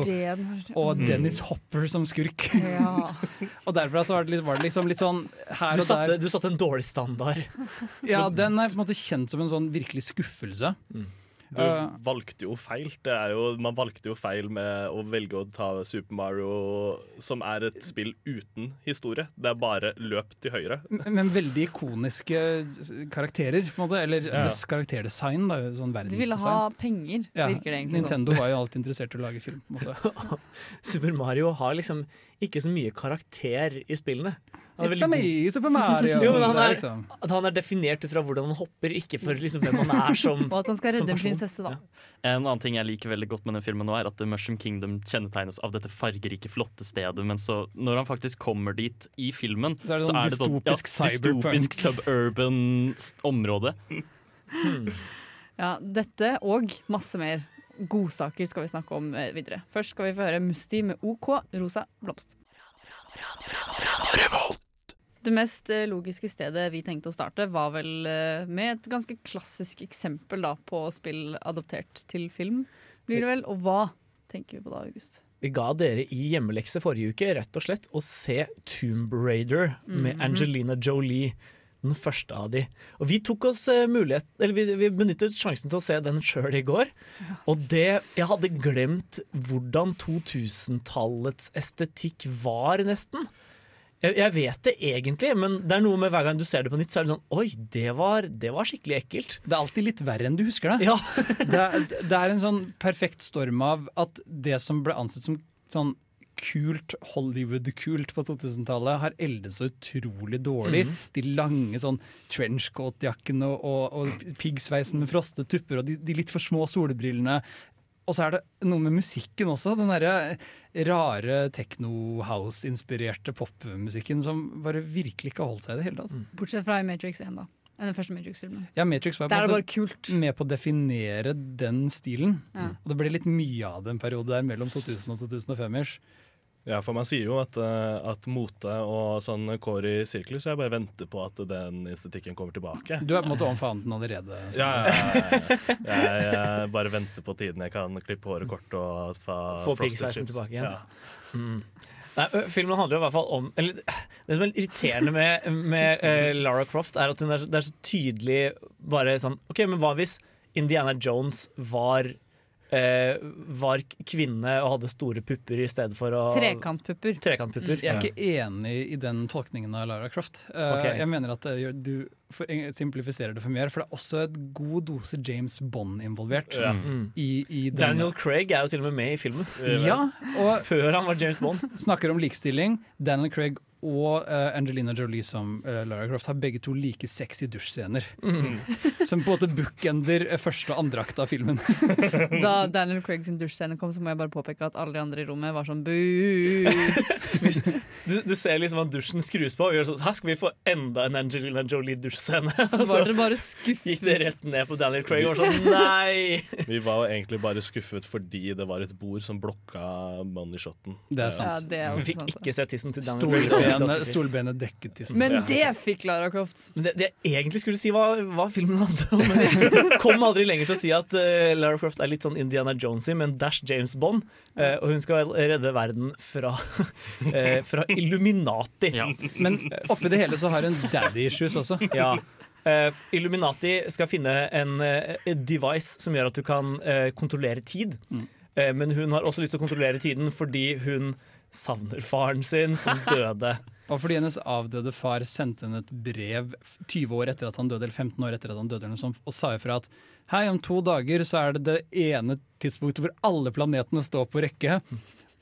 Og Mm. Dennis Hopper som skurk. Ja. og derfra så var det, litt, var det liksom litt sånn her Du og satte, der. du satte en dårlig standard. Ja, den er på en måte kjent som en sånn virkelig skuffelse. Du Uh, valgte jo feil. Det er jo, man valgte jo feil med å velge å ta Super Mario, som er et spill uten historie. Det er bare løp til høyre. men veldig ikoniske karakterer, på en måte. Eller Ja. des karakterdesign. Da, sånn De ville ha penger, Ja, virker det egentlig. Nintendo var jo alltid interessert i å lage film. på en måte. Super Mario har liksom ikke så mye karakter i spillene. Han er It's a me, Super Mario! Jo, men han er liksom- at han er definert ut fra hvordan han hopper, ikke for liksom hvem han er som Og at han skal redde en prinsesse, da. En annen ting jeg liker veldig godt med den filmen nå er at The Mushroom Kingdom kjennetegnes av dette fargerike, flotte stedet. Men så, når han faktisk kommer dit i filmen, Så er det sånn dystopisk ja, dystopisk suburban område. Ja, dette og masse mer godsaker skal vi snakke om eh, videre. Først skal vi få høre Musti med OK, rosa blomst. Det mest eh, logiske stedet vi tenkte å starte, var vel eh, med et ganske klassisk eksempel da, på spill adoptert til film, blir det vel. Og hva tenker vi på da, August? Vi ga dere i hjemmelekse forrige uke rett og slett å se Tomb Raider med Mhm. Angelina Jolie. Den første av de. Og vi tok oss eh, mulighet Eller vi, vi benyttet sjansen til å se den sjøl i går. Og det Jeg hadde glemt hvordan 2000-tallets estetikk var, nesten. Jeg, jeg vet det egentlig, men det er noe med hver gang du ser det på nytt, så er det sånn Oi, det var, det var skikkelig ekkelt. Det er alltid litt verre enn du husker det. Ja. det, er, det er en sånn perfekt storm av at det som ble ansett som sånn kult Hollywood-kult på 2000-tallet, har eldet så utrolig dårlig. Mhm. De lange sånn trenchcoat-jakkene og, og, og piggsveisen med frostet tupper og de, de litt for små solbrillene. Og så er det noe med musikken også. Den derre rare techno-house-inspirerte popmusikken som bare virkelig ikke har holdt seg i det hele tatt. Bortsett fra i Matrix 1, da. Den første Matrix-filmen. Ja, Matrix var kult. med på å definere den stilen. Ja. Og det ble litt mye av det en periode der mellom 2000 og 2005-ish. Ja, for man sier jo at, eh, at mote og sånn kår i sirkler, så jeg bare venter på at den estetikken kommer tilbake. Du er på en måte omfavnet den allerede. så- Ja, ja, ja, ja. Jeg, jeg bare venter på tiden jeg kan klippe håret kort og fa Få frosted piggsveisen tilbake igjen. Ja. Mm. Nei, filmen handler jo i hvert fall om eller, Det som er irriterende med, med uh, Lara Croft, er at hun er, så- det er så tydelig bare sånn OK, men hva hvis Indiana Jones var eh, var kvinne og hadde store pupper i stedet for å Trekantpupper. Trekantpupper. Jeg er ikke enig i den tolkningen av Lara Croft. Uh, okay. Jeg mener at det du for, simplifiserer det for mer, for det er også et god dose James Bond involvert. Ja. Mm. I, i Daniel Craig er jo til og med med i filmen. Ja, og Før han var James Bond. Snakker om likestilling. Daniel Craig og eh, Angelina Jolie som eh, Lara Croft har begge to like sexy dusjscener. Mm. Som på en måte bookender eh, første og andre akt av filmen. Da Daniel Craig sin dusjscene kom, så må jeg bare påpeke at alle de andre i rommet var sånn bu. Du, du ser liksom at dusjen skrus på, og gjør sånn Her skal vi få enda en Angelina Jolie-dusjscene. Så var dere bare skuffet. gikk det rett ned på Daniel Craig og var sånn Nei! Vi var jo egentlig bare skuffet fordi det var et bord som blokka money shoten. Det er sant. Ja, det er Vi fikk sant. ikke se tissen til Daniel Craig. Var Stolbenet, stolbenet dekket tissen. Men det fikk Lara Croft. Men det, det jeg egentlig skulle si, var hva filmen handlet om. Men jeg kom aldri lenger til å si at uh, Lara Croft er litt sånn Indiana Jonesy, men dash James Bond. Uh, og hun skal redde verden fra, uh, fra Illuminati. Men oppi det hele så har hun daddy issues også. Ja. Uh, Illuminati skal finne en uh, device som gjør at du kan uh, kontrollere tid. Eh, men hun har også lyst til å kontrollere tiden fordi hun savner faren sin, som døde. Og fordi hennes avdøde far sendte henne et brev 20 år etter at han døde, eller 15 år etter at han døde, eller noe sånt, og sa ifra at hei, om to dager så er det det ene tidspunktet hvor alle planetene står på rekke.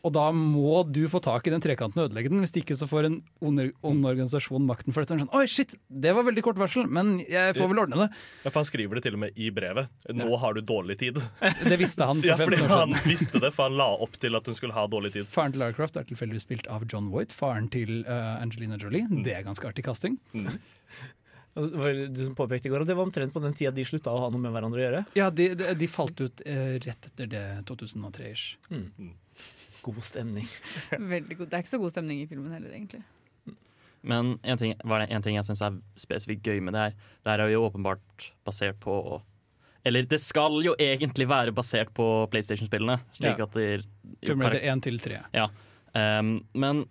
Og da må du få tak i den trekanten og ødelegge den, hvis ikke så får en ond organisasjon makten for dette. Sånn, Oi, shit, det var veldig kort varsel, men jeg får vel ordne det. Ja, for Han skriver det til og med i brevet. Nå har du dårlig tid. Det visste han for ja, fordi 15 år han siden. visste det, for han la opp til at hun skulle ha dårlig tid. Faren til Lara Croft er tilfeldigvis spilt av John White, faren til uh, Angelina Jolie. Det er ganske artig casting. Mm. Du som påpekte i går, og det var omtrent på den tida de slutta å ha noe med hverandre å gjøre. Ja, de, de, de falt ut eh, rett etter det 2003-ish. God stemning. Veldig god. Det er ikke så god stemning i filmen heller, egentlig. Men en ting, var det en ting jeg syns er spesifikt gøy med det her. Det her er jo åpenbart basert på Eller det skal jo egentlig være basert på PlayStation-spillene. Slik Ja. at det Tomb Raider 1 til 3. Ja. Um, men de,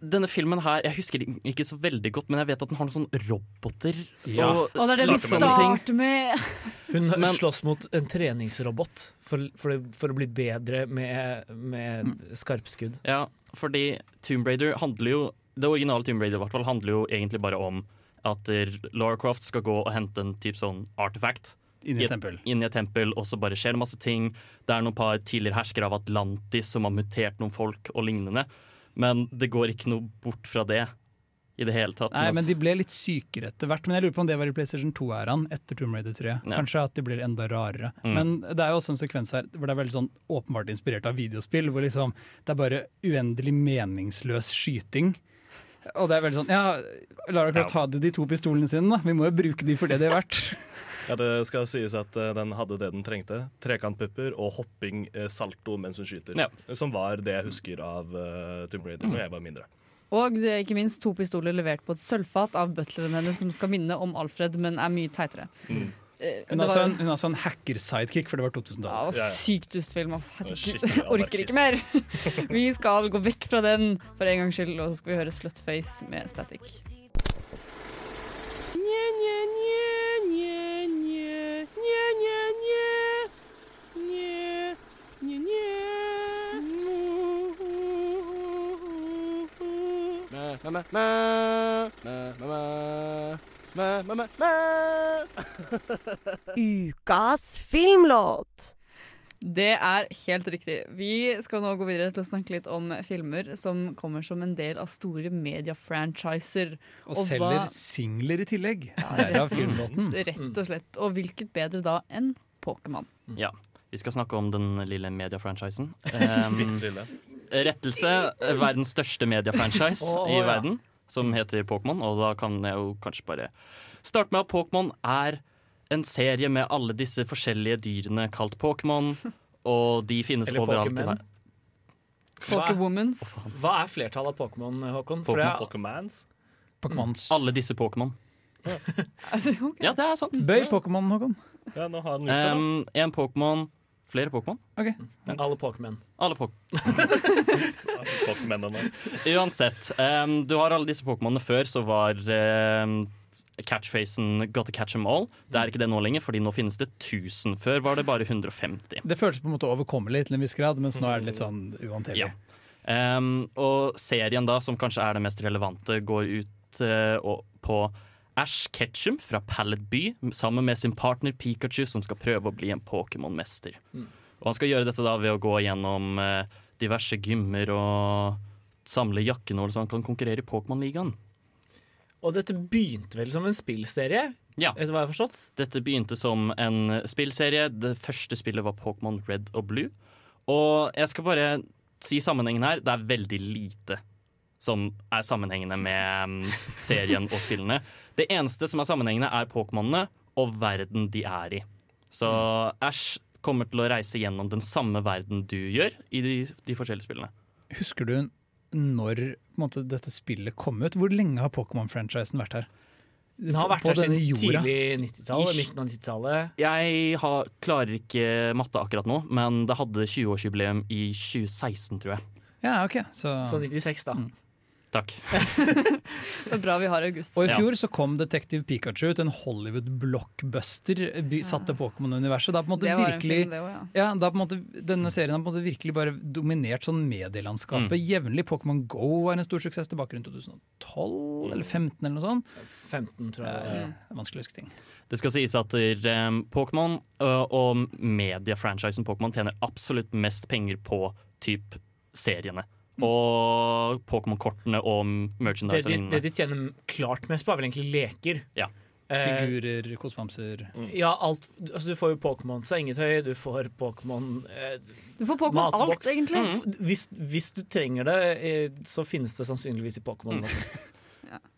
denne filmen her, jeg husker den ikke så veldig godt, men jeg vet at den har noen sånne roboter. Ja. Og det er det vi starter med. Hun Men- slåss mot en treningsrobot for, for, for å bli bedre med, med skarpskudd. Ja, fordi Tomb Raider handler jo Det originale Tomb Raider i hvert fall handler jo egentlig bare om at Laura Lara Croft skal gå og hente en type sånn artefakt. Inni et tempel. Inni et tempel, Og så bare skjer det masse ting. Det er noen par tidligere herskere av Atlantis som har mutert noen folk og lignende. Men det går ikke noe bort fra det i det hele tatt. Nei, men de ble litt sykere etter hvert. Men jeg lurer på om det var i PlayStation 2-æraen etter Tomb Raider 3. Ja. Kanskje at de blir enda rarere. Mm. Men det er jo også en sekvens her hvor det er veldig sånn åpenbart inspirert av videospill. Hvor liksom det er bare uendelig meningsløs skyting. Og det er veldig sånn Ja, Lara Croft hadde de to pistolene sine, da. Vi må jo bruke de for det de er verdt. Ja, Det skal sies at eh, den hadde det den trengte. Trekantpupper og hopping eh, salto mens hun skyter. Ja. Som var det jeg husker av uh, Tomb Raider da jeg var mindre. Og det er ikke minst to pistoler levert på et sølvfat av butleren hennes, som skal minne om Alfred, men er mye teitere. Mm. Hun har var- sånn, hun har sånn hacker-sidekick, for det var 2000-tallet. Ja, sykt dustfilm. altså. Herregud. skikkelig Orker ikke mer. Vi skal gå vekk fra den for en gangs skyld, og så skal vi høre Slutface med Static. Nye, nye, mæ, Ukas filmlåt. Det er helt riktig. Vi skal nå gå videre til å snakke litt om filmer som kommer som en del av store mediefranchiser. Og selger singler i tillegg. Derav filmlåten. Rett og slett. Og hvilket bedre da enn Pokémon? Ja. Vi skal snakke om den lille mediefranchisen. Um, lille. Rettelse. Verdens største mediefranchise oh, i ja. verden, som heter Pokémon. Og da kan jeg jo kanskje bare starte med at Pokémon er en serie med alle disse forskjellige dyrene kalt Pokémon. Og de finnes Eller overalt i Pokémon. verden. Pokewomans. Hva er flertallet av Pokémon, Håkon? Pokémons? Pokémons. Alle disse Pokémon. Ja, det er sant. Bøy Pokémon, Håkon. Ja, nå har den gjort det, da. Um, en Pokémon Flere Pokémon? Ok. Alle Pokémon. Alle Pok Pokémonene. Uansett. Um, du har alle disse Pokémonene. Før så var um, catchphrasen 'gotta catch them all'. Det er ikke det nå lenger, fordi nå finnes det 1000. Før var det bare 150. Det føltes på en måte overkommelig til en viss grad, mens nå er det litt sånn uhåndterlig. Ja. Um, og serien da, som kanskje er det mest relevante, går ut uh, på Ash Ketchum fra Pallet By sammen med sin partner Pikachu, som skal prøve å bli en Pokémon-mester. Mm. Og Han skal gjøre dette da ved å gå gjennom uh, diverse gymmer og samle jakkenål så han kan konkurrere i Pokémon-ligaen. Og dette begynte vel som en spillserie? Ja. Etter hva jeg har forstått? Dette begynte som en spillserie. Det første spillet var Pokémon Red og Blue. Og jeg skal bare si sammenhengen her. Det er veldig lite som er sammenhengende med mm, serien og spillene. Det eneste som er sammenhengende, er Pokémonene og verden de er i. Så Ash kommer til å reise gjennom den samme verden du gjør i de, de forskjellige spillene. Husker du når på en måte, dette spillet kom ut? Hvor lenge har Pokémon-franchisen vært her? Den har vært På her siden jorda? tidlig 90-tallet. Midten av 90-tallet. Jeg har, klarer ikke matte akkurat nå, men det hadde 20-årsjubileum i 2016, tror jeg. Ja, ok. Så, Så 96, da. Takk. Det er bra vi har august. Og i fjor så kom Detective Pikachu ut, en Hollywood-blockbuster Satte satt til Pokémon-universet. Da på en måte en virkelig film, også, ja. ja, da på en måte, Denne serien har på en måte virkelig bare dominert sånn medielandskapet Mm. jevnlig. Pokémon Go var en stor suksess tilbake rundt 2012 eller 2015 eller noe sånt. 15, tror jeg. Ja, ja. er vanskelig å huske ting. Det skal sies at um, Pokémon uh, og mediefranchisen Pokémon tjener absolutt mest penger på typ seriene. Og Pokémon-kortene og merchandise Det, de, det de tjener klart mest på, er vel egentlig leker. Ja. Eh, Figurer, kosebamser Ja, alt. Altså, du får jo Pokémon sengetøy, du får Pokémon eh, Du får Pokémon alt, egentlig. Mm. Hvis, hvis du trenger det, eh, så finnes det sannsynligvis i Pokémon.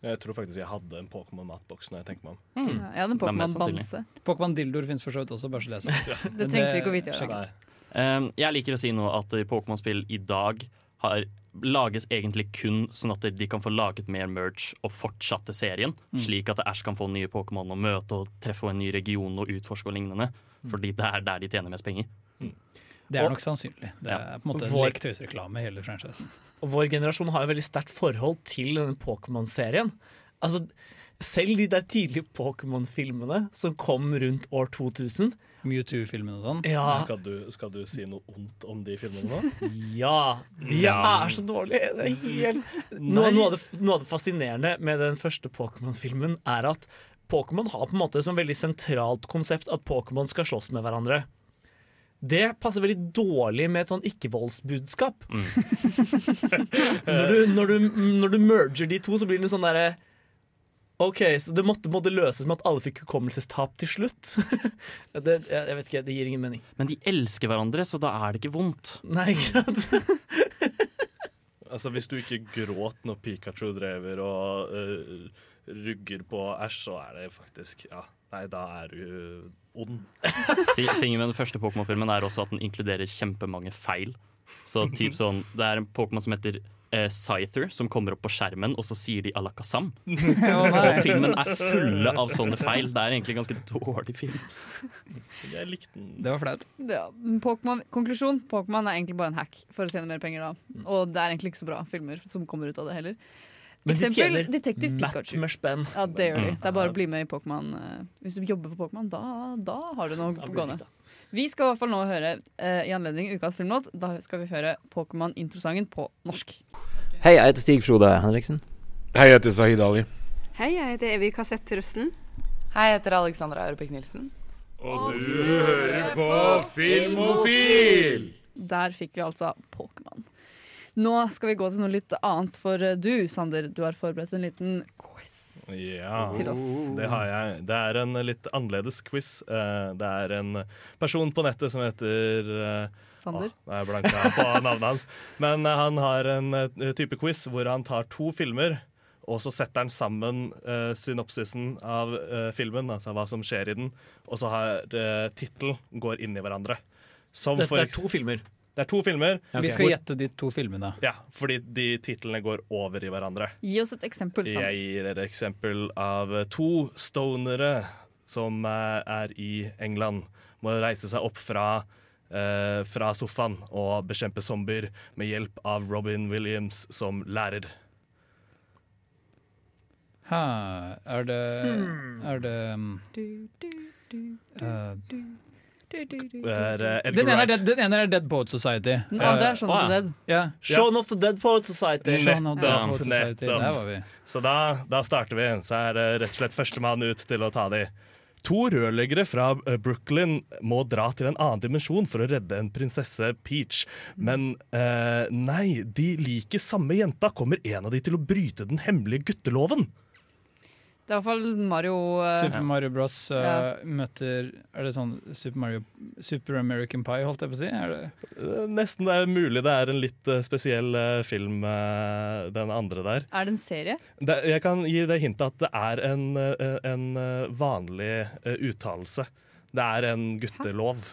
Jeg tror faktisk jeg hadde en Pokémon-matboks når jeg tenker meg om. Ja, jeg hadde en Pokémon-bamse. Pokémon Dildoer fins for så vidt også, bare så det er sagt. Det trengte vi ikke å vite. Jeg, Um, jeg liker å si nå at i Pokémon-spill i dag har lages egentlig kun sånn at de kan få laget mer merch og fortsatte serien. Mm. Slik at Ash kan få nye Pokémon å møte og treffe en ny region og utforske og lignende. Fordi det er der de tjener mest penger. Det er Og- nok sannsynlig. Det er på en måte Vår- i hele franchisen. Og vår generasjon har jo veldig sterkt forhold til denne Pokémon-serien. Altså, selv de der tidlige Pokémon-filmene som kom rundt år 2000 Mewtwo-filmen og sånn. Ja. Skal, du, skal du si noe ondt om de filmene nå? Ja! De Ja. er så dårlige. Det er helt... noe, noe, av det, noe av det fascinerende med den første Pokémon-filmen er at Pokémon har på en måte som veldig sentralt konsept at Pokémon skal slåss med hverandre. Det passer veldig dårlig med et sånn ikke-voldsbudskap. når, du, når, du, når du merger de to, så blir det sånn derre OK, så det måtte, måtte løses med at alle fikk hukommelsestap til slutt. det, jeg, jeg vet ikke, det gir ingen mening. Men de elsker hverandre, så da er det ikke vondt. Nei, ikke sant? Altså Hvis du ikke gråt når Pikachu drever og uh, rugger på Æsj, så er det faktisk Ja, nei, da er du ond. Ti- Tingen med den første Pokémon-filmen er også at den inkluderer kjempemange feil. Så typ sånn, Det er en Pokémon som heter eh, Scyther, som kommer opp på skjermen, og så sier de Alakazam. Oh, og filmen er fulle av sånne feil. Det er egentlig en ganske dårlig film. Jeg likte den. Det var flaut. Ja, Pokémon, konklusjon Pokémon er egentlig bare en hack for å tjene mer penger. da Og det er egentlig ikke så bra filmer som kommer ut av det heller. Men de Eksempel tjener Detektiv matt Pikachu. Ja, det gjør de. Mm. Det er bare å bli med i Pokémon. eh, Hvis du jobber for Pokémon, da, da har du noe gående. Vi skal i hvert fall nå høre eh, i anledning ukas filmlåt. Da skal vi høre Pokémon-introsangen på norsk. Hei, jeg heter Stig Frode Henriksen. Hei, jeg heter Sahid Ali. Hei, jeg heter Evy Kassett Rusten. Hei, jeg heter Alexandra Aurebekk Nilsen. Og du hører på Filmofil! Der fikk vi altså Pokémon. Nå skal vi gå til noe litt annet, for eh, du, Sander, du har forberedt en liten quiz. Ja, Til oss. det har jeg. Det er en litt annerledes quiz. Eh, Det er en person på nettet som heter eh, Sander? Er jeg blanka på navnet hans. Men eh, han har en type quiz hvor han tar to filmer, og så setter han sammen uh, synopsisen av uh, filmen, altså hva som skjer i den, og så har uh, tittelen går inn i hverandre. Som Dette for er to filmer. Det er to filmer. Vi skal gjette de to filmene. Ja, fordi de titlene går over i hverandre. Gi oss et eksempel. Sander. Jeg gir dere eksempel av to stonere som eh, er i England. Må reise seg opp fra, eh, fra sofaen og bekjempe zombier med hjelp av Robin Williams som lærer. Ha, er det Hmm. Er det um, eh, Det eh, den, ene er dead, den ene er Dead Poet Society. Den andre er Shaun of the Eh, Dead. Ja. Shaun of the Dead Poet Society. Shaun of the Dead Poet Society. Der var vi. Så da, da starter vi. Så er det rett og slett førstemann ut til å ta de. To rørleggere fra eh, Brooklyn må dra til en annen dimensjon for å redde en prinsesse Peach. Men eh, nei, de liker samme jenta. Kommer en av de til å bryte den hemmelige gutteloven? Det er i hvert fall Mario uh, Super Mario Bros. Uh, Ja. møter Er det sånn Super Mario Super American Pie, holdt jeg på å si? Er det? Eh, Nesten det er mulig det er en litt spesiell film, den andre der. Er det en serie? Det, jeg kan gi det hintet at det er en, en vanlig uttalelse. Det er en guttelov.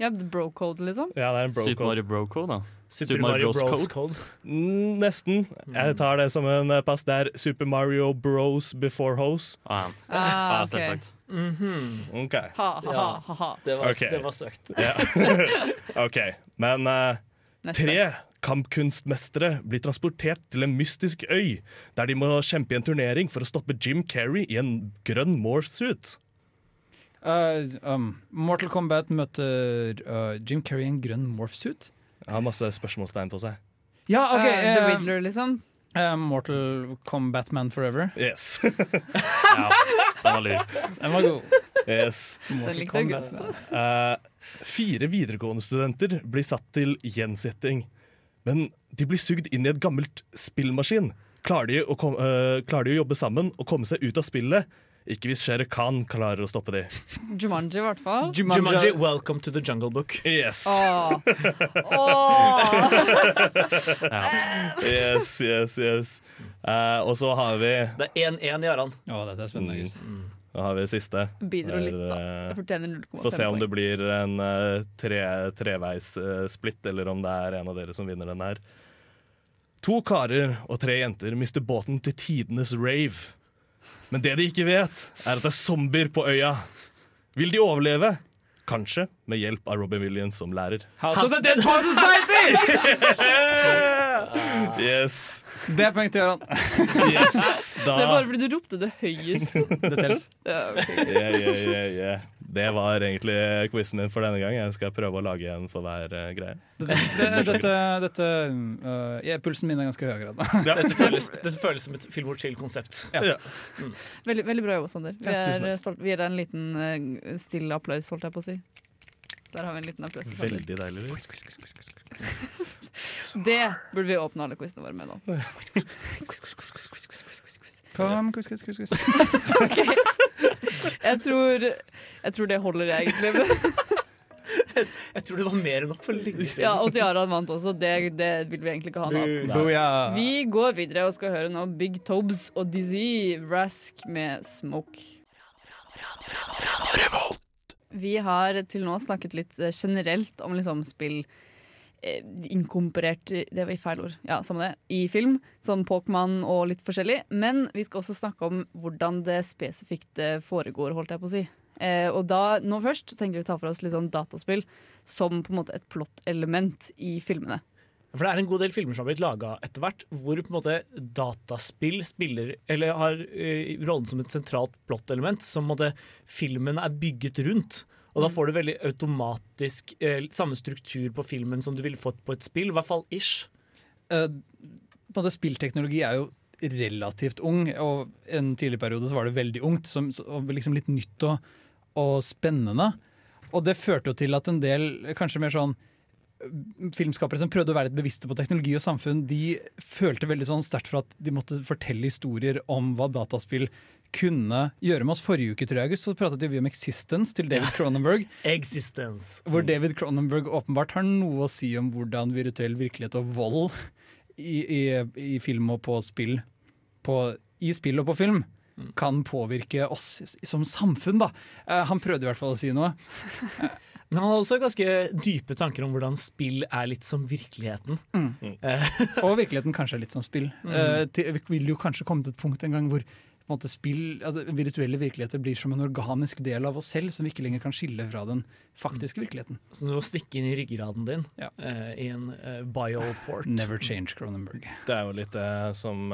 Ja, The Bro Code, liksom? Ja, det er en bro Super code. Mario Bro Code, da. Super Mario Bros. Code. Code? Nesten. Jeg tar det som en eh, pass. Det er Super Mario Bros before hose. Ah, Ah, ok. selvsagt. Mhm. OK. Ha, ha, ha, ha. Det var, okay. det var søkt. Ja. OK. Men uh, tre kampkunstmestere blir transportert til en mystisk øy, der de må kjempe i en turnering for å stoppe Jim Carrey i en grønn Morse-suit. Uh, um, Mortal Kombat møter uh, Jim Carrey i en grønn morphsuit. Jeg har masse spørsmålstegn på seg. Ja, OK. uh, The eh, Riddler, liksom? Uh, Mortal Kombat Man Forever. Yes. Ja, den var lur. Den var god. yes. Mortal likte. Eh, fire videregående studenter blir satt til gjensetting. Men de blir sugd inn i et gammelt spillmaskin. Klarer de, å kom, uh, klarer de å jobbe sammen og komme seg ut av spillet? Ikke hvis Shere Khan klarer å stoppe de. Jumanji, i hvert fall. Jumanji, welcome to the jungle book. Yes. Åh. yes, yes, yes. Uh, og så har vi Det er 1-1 i Aran. Oh, dette er spennende. August. Da har vi siste. Bidro litt, da. Eh, Jeg fortjener 0,5 Få se om det blir en uh, tre, treveis-splitt, eller om det er en av dere som vinner den her. To karer og tre jenter mister båten til tidenes rave. Men det de ikke vet, er at det er zombier på øya. Vil de overleve? Kanskje med hjelp av Robin Williams som lærer. House of the Dead Poet Society! Yes, Det er poeng til Gøran. yes, da Det er bare fordi du ropte det høyest. Det ok. Yeah, yeah, yeah, yeah. Det var egentlig quizen min for denne gang. Jeg skal prøve å lage en for hver uh, greie. Dette, det, dette dette uh, ja, Pulsen min er ganske høy grad. Dette føles, dette føles som et Film or Chill-konsept. Ja. Veldig, veldig bra jobba, Sander. Vi Ja, er stolt. Vi gir deg en liten uh, stille applaus, holdt jeg på å si. Der har vi en liten applaus. Veldig deilig. Det burde vi åpne alle quizene våre med nå. Kom, quiz, quiz, quiz, quiz. Jeg tror, jeg tror det holder, egentlig. Jeg tror det var mer enn nok for lenge siden. Ja, og Tiaraen vant også. Det, det vil vi egentlig ikke ha noe av. Vi går videre og skal høre nå Big Tobes og Dizzy Rask med Smoke. Vi har til nå snakket litt generelt om liksom spill eh, inkorporert Det var i feil ord. Ja, samme det. I film, som Pokémon og litt forskjellig. Men vi skal også snakke om hvordan det spesifikt eh, foregår, holdt jeg på å si. Eh, og da, nå først tenker vi å ta for oss litt sånn dataspill som på en måte et plottelement i filmene. For det er en god del filmer som har blitt laga etter hvert, hvor på en måte dataspill spiller Eller har uh, rollen som et sentralt plottelement, som på en måte filmen er bygget rundt. Og da får du veldig automatisk eh, samme struktur på filmen som du ville fått på et spill. I hvert fall ish. Uh, Spillteknologi er jo relativt ung, og en tidlig periode så var det veldig ungt, som, og liksom litt nytt og, og spennende. Og det førte jo til at en del kanskje mer sånn filmskapere som prøvde å være litt bevisste på teknologi og samfunn, de følte veldig sånn sterkt for at de måtte fortelle historier om hva dataspill kunne gjøre med oss. Forrige uke tror jeg, August, så pratet vi om Existence til David Cronenberg. Existence. Hvor David Cronenberg åpenbart har noe å si om hvordan virtuell virkelighet og vold i, i, i film og på spill på, I spill og på film kan påvirke oss som samfunn, da. Eh, han prøvde i hvert fall å si noe. Men han har også ganske dype tanker om hvordan spill er litt som virkeligheten. Mm. Og virkeligheten kanskje er litt som spill. Mm. Uh, til, vi vil jo kanskje komme til et punkt en gang hvor måte, spill, altså, virtuelle virkeligheter blir som en organisk del av oss selv, som vi ikke lenger kan skille fra den faktiske virkeligheten. Så du må stikke inn i ryggraden din eh, i en uh, bioport. Never change Cronenberg. Det er jo litt uh, som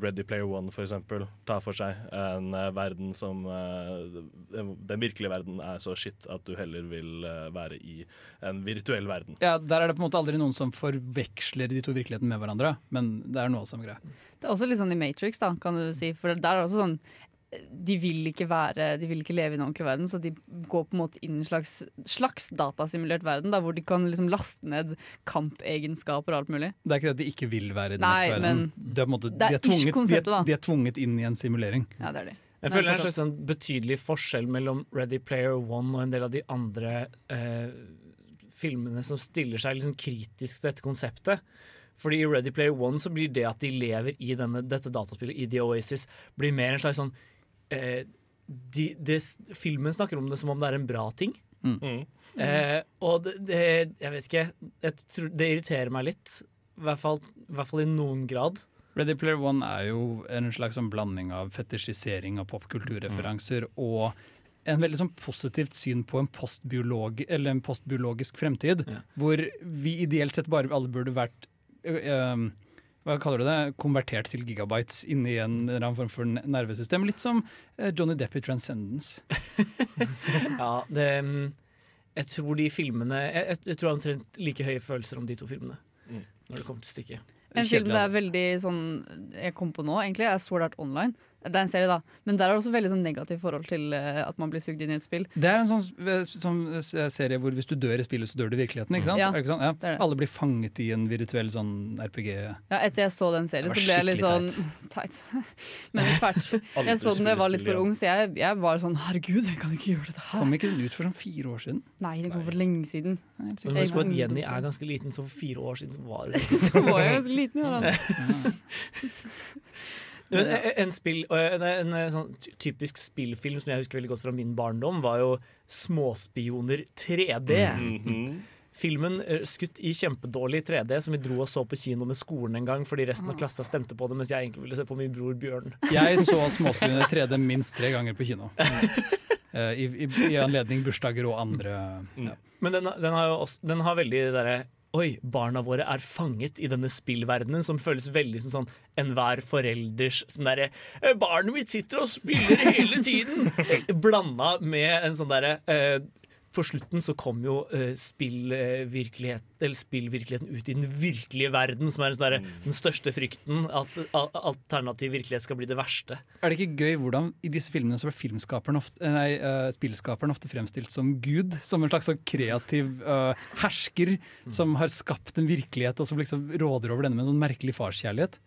Ready Player One for eksempel tar for seg. En verden som den- virkelige verden er så shit at du heller vil være i en virtuell verden. Ja, Der er det på en måte aldri noen som forveksler de to virkelighetene med hverandre, men det er noe av samme greie. Det er også litt sånn i Matrix, da, kan du si. For der er det også sånn de vil ikke være De vil ikke leve i en ordentlig verden, så de går på en måte inn i en slags, slags datasimulert verden, da, hvor de kan liksom laste ned kampegenskaper og alt mulig. Det er ikke det at de ikke vil være i den Nei, ekte verden. De er, på en måte, det de, er tvunget, ish-konseptet, da. er, de er tvunget inn i en simulering. Ja, det er de. Jeg føler det er en slags sånn betydelig forskjell mellom Ready Player One og en del av de andre eh, filmene som stiller seg liksom kritisk til dette konseptet. Fordi i Ready Player One så blir det at de lever i denne, dette dataspillet, i The Oasis, blir mer en slags sånn eh, de, de, Filmen snakker om det som om det er en bra ting. Mm. Eh, og det, det Jeg vet ikke. Jeg tror, det irriterer meg litt. I hvert fall, I hvert fall i noen grad. Ready Player One er jo en slags sånn blanding av fetisjisering av popkulturreferanser og en veldig sånn positivt syn på en, postbiolog, eller en postbiologisk fremtid, hvor vi ideelt sett bare alle burde vært hva kaller du det? Konvertert til gigabytes inni en eller annen form for nervesystem. Litt som eh, Johnny Depp i Transcendence. Ja, det mm, Jeg tror de filmene Jeg, jeg, tror jeg har omtrent like høye følelser om de to filmene. Når det kommer til stykket. En film det er veldig sånn jeg kom på nå, egentlig, er Sword Art Online. Det er en serie, da. Men der er det også veldig sånn negativt forhold til eh, at man blir sugd inn i et spill. Det er en sånn, sånn serie hvor hvis du dør i spillet, så dør du i virkeligheten. ikke sant? Ja, ikke sant? Ja. det er det. Alle blir fanget i en virtuell sånn RPG. Ja, Etter jeg så den serien, så ble jeg litt sånn teit. Men fælt. Jeg så den da jeg var litt for ung, så jeg, jeg var sånn herregud, jeg kan ikke gjøre dette her. Kom ikke den ut for sånn fire år siden? Nei, det går for lenge siden. Men husk at Jenny er ganske liten, så for fire år siden så var hun Så var jeg ganske liten, ja. Men en, en, spill, en, en, en sånn typisk spillfilm som jeg husker veldig godt fra min barndom, var jo 'Småspioner 3D'. Mhm. Filmen eh, skutt i kjempedårlig 3D, som vi dro og så på kino med skolen en gang fordi resten av klassa stemte på det, mens jeg egentlig ville se på min bror Bjørn. Jeg så 'Småspioner 3D minst tre ganger på kino. Eh, I, i, I anledning bursdager og andre ja. Men den, den har jo også, den har veldig det derre Oi, barna våre er fanget i denne spillverdenen, som føles veldig som sånn enhver forelders sånn derre «Eh, Barnet mitt sitter og spiller hele tiden! Blanda med en sånn derre eh, På slutten så kom jo uh, spillvirkelighet, eller spillvirkeligheten ut i den virkelige verden, som er en sånn derre, den største frykten. At al alternativ virkelighet skal bli det verste. Er det ikke gøy hvordan i disse filmene så blir filmskaperen ofte, eh, nei, uh, spillskaperen ofte fremstilt som Gud? Som en slags sånn kreativ uh, hersker som har skapt en virkelighet, og som liksom råder over denne med en sånn merkelig farskjærlighet?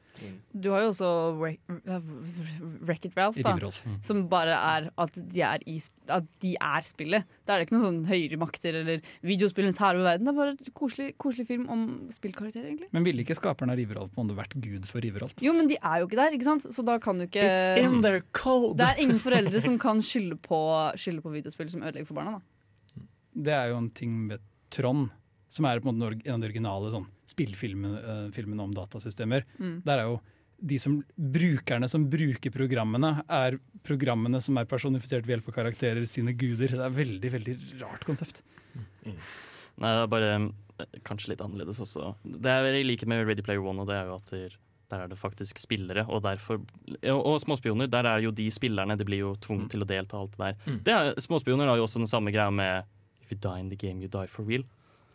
Du har jo også Wreck-It Ralph, da. Mm. Som bare er at de er, i, at de er spillet. Da er det ikke noen sånn høyere makter eller videospillene tar over verden. Det er bare et koselig, koselig film om spillkarakterer, egentlig. Men ville ikke skaperen av Riverolf om det vært Gud for Riverolf? Jo, men de er jo ikke der, ikke sant? Så da kan du ikke It's in their code. Det er ingen foreldre som kan skylde på, skylde på videospill som ødelegger for barna. da Det er jo en ting med Trond, som er på en måte en av de originale sånn, spillfilmene eh, om datasystemer. Mm. Der er jo de som, Brukerne som bruker programmene, er programmene som er personifisert ved hjelp av karakterer, sine guder. Det er et veldig veldig rart konsept. Nei, det er bare eh, kanskje litt annerledes også. Det er i likhet med Ready Player One, og det er jo at der, er det faktisk spillere. Og, derfor, og, og Småspioner, der er jo de spillerne, de blir jo tvunget til å delta og alt det der. Mm. Det er, småspioner har jo også den samme greia med If you die in the game, you die for real.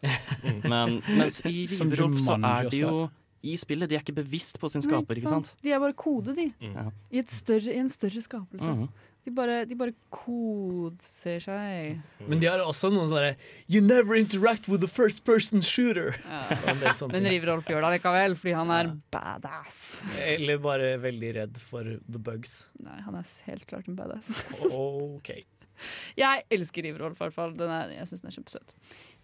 Men, mens i Som Riverolf så er de jo i spillet. De er ikke bevisst på sin skaper, ikke sant? De er bare kode, de. Ja. I, et større, I en større skapelse. Mhm. de, bare, de bare koser seg. Men de har også noen sånne You never interact with the first person shooter. Ja. Men Riverolf Rolf gjør det likevel, fordi han er badass. Eller bare veldig redd for the bugs. Nei, han er helt klart en badass. OK. Jeg elsker Riverolf, i hvert fall. Den er, jeg syns den er kjempesøt.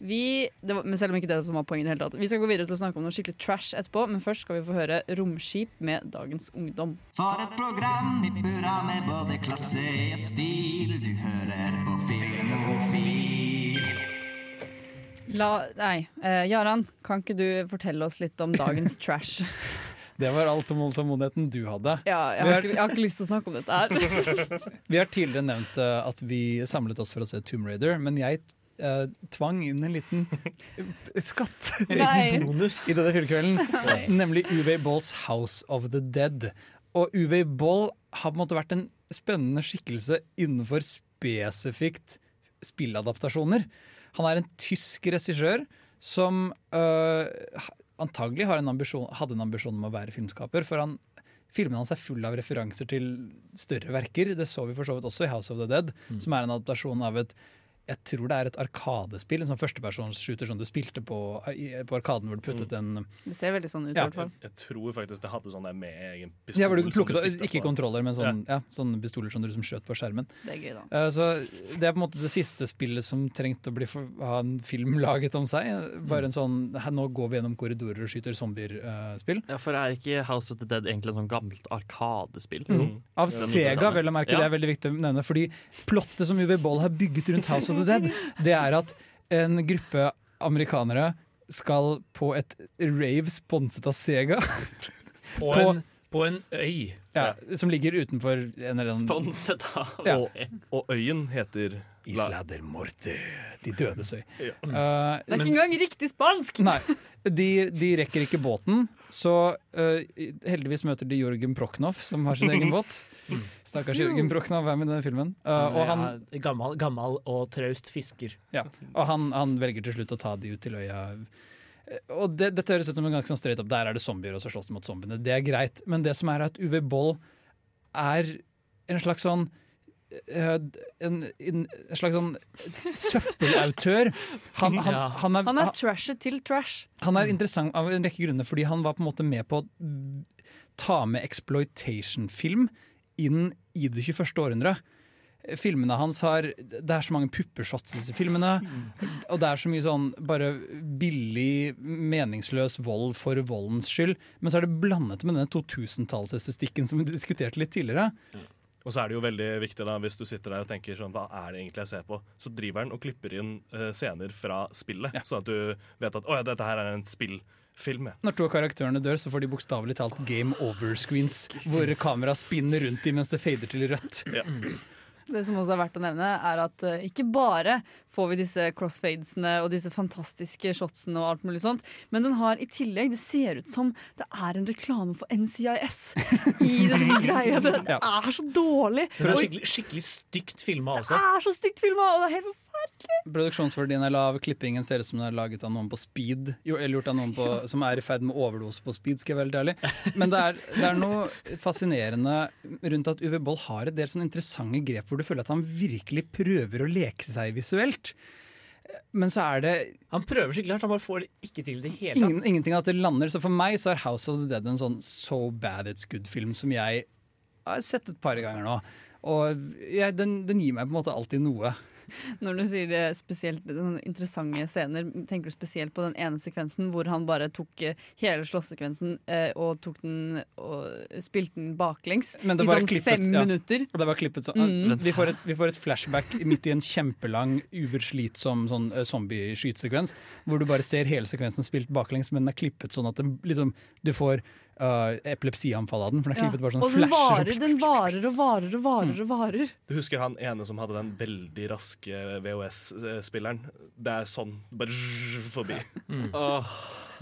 Vi, det var, men selv om ikke det som var poenget tatt. Vi skal gå videre til å snakke om noe skikkelig trash etterpå, men først skal vi få høre Romskip med Dagens Ungdom. For et program i burra med både klasse og stil. Du hører på Filmofil. La, nei, eh, Jaran, kan ikke du fortelle oss litt om dagens trash? Det var alt om tålmodigheten du hadde. Ja, jeg har, har- ikke, jeg har ikke lyst til å snakke om dette her. Vi har tidligere nevnt eh, at vi samlet oss for å se Tomb Raider, men jeg eh, tvang inn en liten skatt Nei. i denne fyllekvelden. Nemlig UV Balls House of the Dead. Og UV Ball har på en måte vært en spennende skikkelse innenfor spesifikt spilladaptasjoner. Han er en tysk regissør som øh, antagelig har en ambisjon, hadde en ambisjon om å være filmskaper. For han, filmene hans er fulle av referanser til større verker. Det så vi for så vidt også i House of the Dead, som er en adaptasjon av et jeg tror det er et arkadespill, en sånn førstepersonsshooter som du spilte på, på Arkaden hvor du puttet en Det ser veldig sånn ut, i Ja. hvert fall. Jeg tror faktisk det hadde sånn der med egen pistol. Ja, hvor du som plukket, siktet ikke på. kontroller, men sånn, ja. sånne pistoler som du liksom skjøt på skjermen. Det er gøy, da. Uh, Så Det er på en måte det siste spillet som trengte å bli for, ha en film laget om seg. Bare en sånn her, Nå går vi gjennom korridorer og skyter zombier-spill. Ja, For er ikke House of the Dead egentlig et sånn gammelt arkadespill? Mm. Av Sega, vel å merke. Det er veldig viktig å nevne. Fordi plottet som UV Boll har bygget rundt House of the Dead, det er at en gruppe amerikanere skal på et rave sponset av Sega. På, På- en, på en øy. Ja, som ligger utenfor en eller annen Sponset av Ja. Og, og øyen heter Isla Morte. De døde seg. Ja. Uh, Det er ikke engang riktig spansk! Nei. De, de rekker ikke båten, så uh, heldigvis møter de Jorgen Proknov, som har sin egen båt. Stakkars Jørgen Proknov er med i denne filmen. Uh, og han, Ja, gammel, gammel og traust fisker. ja, og han, han velger til slutt å ta de ut til øya. Og det, Dette høres ut som en ganske sånn straight up. Der er det zombier, og så slåss de mot zombiene. Det er greit. Men det som er at UV Boll er en slags sånn en, en, en slags sånn søppelautør. Han, han, Ja. han er, Han er trashet til trash. han er interessant av en rekke grunner, fordi han var på en måte med på å ta med exploitation-film inn i det 21. århundret. Filmene hans har Det er så mange puppeshots i disse filmene. Og det er så mye sånn bare billig, meningsløs vold for voldens skyld. Men så er det blandet med denne 2000-tallsestetikken som vi diskuterte litt tidligere. Og så er det jo veldig viktig da, hvis du sitter der og tenker sånn, hva er det egentlig jeg ser på, så driver han og klipper inn uh, scener fra spillet, sånn at du vet at å ja, dette her er en spillfilm. Ja. Når to av karakterene dør, så får de bokstavelig talt game over-screens, hvor kameraet spinner rundt dem mens det fader til rødt. Det som også er verdt å nevne, er at eh, ikke bare får vi disse crossfadesene og disse fantastiske shotsene og alt mulig sånt, men den har i tillegg Det ser ut som det er en reklame for NCIS i det som greia. Det, det er så dårlig! For det er skikkelig, skikkelig stygt filma det er så stygt filma, og det er helt forferdelig! Produksjonsverdien er lav, klippingen ser ut som den er laget av noen på speed. Eller gjort av noen på, som er i ferd med overdose på speed, skal jeg være veldig ærlig. Men det er, det er noe fascinerende rundt at Uwe Boll har et del sånne interessante grep hvor du føler at han virkelig prøver å leke seg visuelt. Men så er det Han prøver skikkelig hardt, han bare får det ikke til det hele ingen, tatt. ingenting at det lander. Så for meg så er House of the Dead en sånn so bad it's good-film som jeg har sett et par ganger nå. Og jeg, den, den gir meg på en måte alltid noe. Når du sier det spesielt interessante scener, tenker du spesielt på den ene sekvensen hvor han bare tok eh, hele slåssekvensen eh, og tok den og spilte den baklengs i sånn klippet, fem ja. minutter. Det var klippet sånn. Mm. Vi, får et, vi får et flashback midt i en kjempelang, uberslitsom sånn uh, zombie-skytesekvens, hvor du bare ser hele sekvensen spilt baklengs, men den er klippet sånn at den, liksom, du får uh, epilepsianfall av den. For den er Ja. bare sånn Og den varer, den varer og varer og varer og varer. Du husker han ene som hadde den veldig raske VHS-spilleren? Det er sånn, bare forbi. Åh.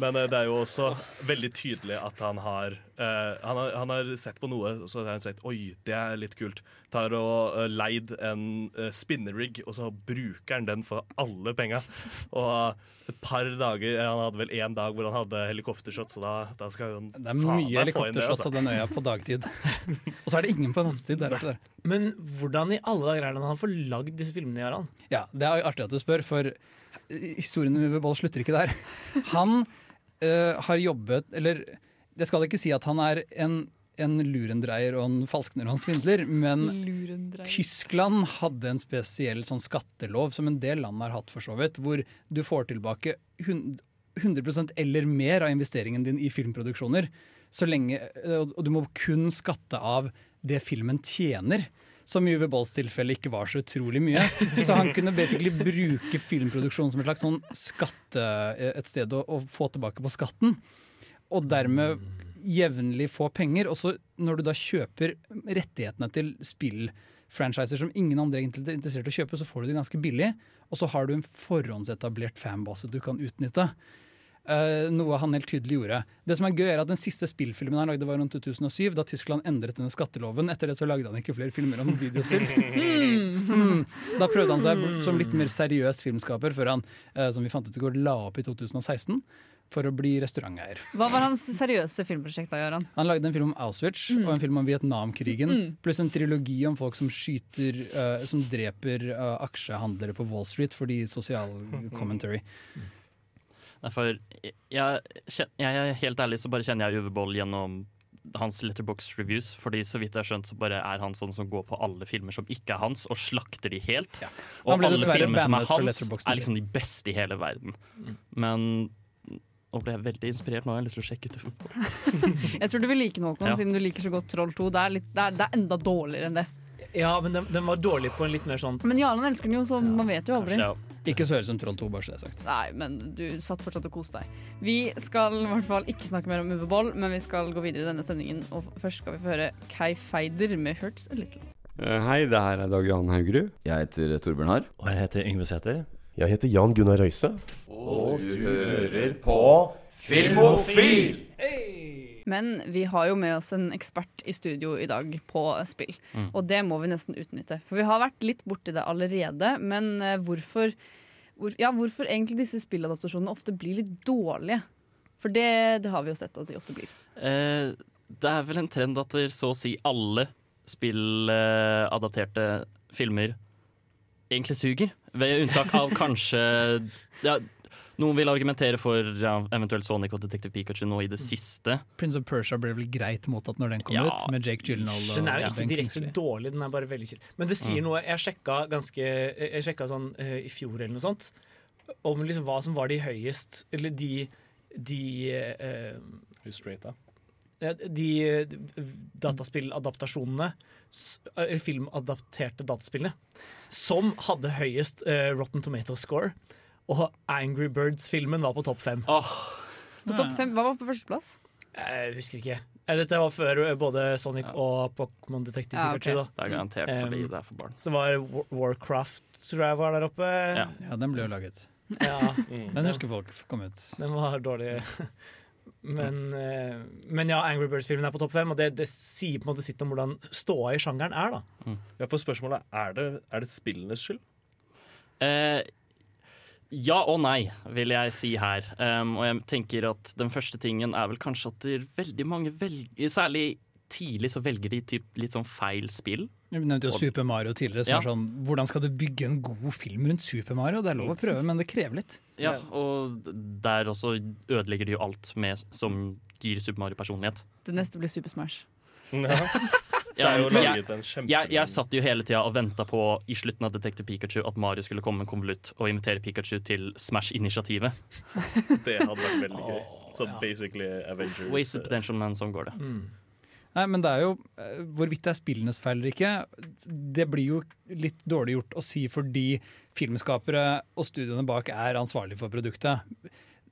Men eh, det er jo også veldig tydelig at han har, eh, han har Han har sett på noe, og så har han sagt Oi, det er litt kult. Tar og eh, leid en uh, spinnerig, og så bruker han den for alle penga. Og et par dager Han hadde vel én dag hvor han hadde helikoptershot, så da, da skal han Det er mye helikoptershots av den øya på dagtid. Og så er det ingen på nattetid. Men hvordan i alle dager er det han får lagd disse filmene, Jarand? Ja, Det er artig at du spør, for historien med Uwe Boll slutter ikke der. Han eh, har jobbet Eller jeg skal ikke si at han er en, en lurendreier og en falskner og en svindler, men Tyskland hadde en spesiell sånn skattelov, som en del land har hatt for så vidt, hvor du får tilbake 100% eller mer av investeringen din i filmproduksjoner. Så lenge, og og du må kun skatte av det filmen tjener. Som i Uwe Bolls tilfelle ikke var så utrolig mye. Så han kunne basically bruke filmproduksjon som et slags sånn skatte, et sted å, å få tilbake på skatten. Og dermed jevnlig få penger. Og så når du da kjøper rettighetene til spillfranchiser som ingen andre egentlig er interessert i å kjøpe, så får du det ganske billig. Og så har du en forhåndsetablert fanbase du kan utnytte. Eh, noe han helt tydelig gjorde. Det som er gøy er at Den siste spillfilmen han lagde var rundt 2007, da Tyskland endret denne skatteloven. Etter det så lagde han ikke flere filmer om videospill. Hmm, hmm. Da prøvde han seg som litt mer seriøs filmskaper, før han eh, som vi fant ut i går, la opp i 2016 for å bli restauranteier. Hva var hans seriøse filmprosjekt da, Göran? Han lagde en film om Auschwitz og en film om Vietnamkrigen. Mm. Pluss en trilogi om folk som skyter uh, Som dreper eh, aksjehandlere på Wall Street fordi sosial commentary. Derfor, jeg, jeg, jeg helt ærlig så bare kjenner jeg Uwe Boll gjennom hans letterbox reviews. Fordi så vidt jeg har skjønt så bare er han sånn som går på alle filmer som ikke er hans, og slakter de helt. Ja. Og alle filmer som er hans, er liksom de beste i hele verden. Men nå ble jeg veldig inspirert. Nå har jeg lyst til å sjekke ut det Jeg tror du vil like den, Håkon, Ja. siden du liker så godt Troll 2. Det er, litt, det er, det er enda dårligere enn det. Ja, men den, den var dårlig på en litt mer sånn Men Jarland elsker den jo, så man vet jo aldri. Ikke så høyt som Troll 2, bare så det er sagt. Nei, men du satt fortsatt og koste deg. Vi skal i hvert fall ikke snakke mer om Uwe Boll, men vi skal gå videre i denne sendingen. Og først skal vi få høre Kai Feider med 'Hurts a Little'. Eh, Hei, det her er Dag Johan Haugerud. Jeg heter Torbjørn Harr. Og jeg heter Yngve Sæther. Jeg heter Jan Gunnar Røise. Og du hører på Filmofil! Men vi har jo med oss en ekspert i studio i dag på spill. Mm. Og det må vi nesten utnytte. For vi har vært litt borti det allerede, men eh, hvorfor, hvor, ja, hvorfor egentlig disse spilladaptasjonene ofte blir litt dårlige? For det, det har vi jo sett at de ofte blir. Eh, det er vel en trend at så å si alle spilladapterte filmer egentlig suger. Ved unntak av kanskje ja, Noen vil argumentere for ja, eventuelt Sonic og Detective Pikachu nå i det siste. Prince of Persia ble vel greit mottatt når den kom Ja. ut, med Jake Gyllenhaal og Den er jo ikke Ben direkte Kingsley. dårlig, den er bare veldig kjent. Men det sier Mm. noe Jeg sjekka ganske Jeg sjekka sånn uh, i fjor eller noe sånt om liksom hva som var de høyest Eller de De eh, Hustrata. da? De eh, dataspilladaptasjonene Eller filmadapterte dataspillene som hadde høyest uh, Rotten Tomato score. Og Angry Birds-filmen var på topp fem. På topp fem, Hva var på førsteplass? Jeg husker ikke. Eh, Dette var før eh, både Sonic og Pokémon Detective Ja, okay. Pikachu. Da. Det er garantert fordi det er for barn. Så var Warcraft tror jeg var der oppe. Ja, den ble jo laget. Ja. Den husker folk kom ut. Den var dårlig. Men, men ja, Angry Birds-filmen er på topp fem, og det, det sier på en måte sitt om hvordan ståa i sjangeren er. da Ja, for spørsmålet er det, er det spillenes skyld? Eh, ja og nei, vil jeg si her. Um, og jeg tenker at den første tingen er vel kanskje at det er veldig mange velger Særlig tidlig så velger de typ litt sånn feil spill. Du nevnte jo Og- Super Mario tidligere. Som Ja. er sånn, Hvordan skal du bygge en god film rundt Super Mario? Det er lov å prøve, men det krever litt. Ja, og der også ødelegger de jo alt med, som gir Super Mario personlighet. Det neste blir Super Smash. Det jo laget jeg, en jeg, jeg satt jo hele tida og venta på i slutten av Detective Pikachu at Mario skulle komme med en konvolutt og invitere Pikachu til Smash-initiativet. Det hadde vært veldig gøy. Så basically Avengers Wasted potential, men sånn går det. Nei, men det er jo eh, Hvorvidt det er spillenes feil eller ikke, det blir jo litt dårlig gjort å si fordi filmskapere og studiene bak er ansvarlige for produktet.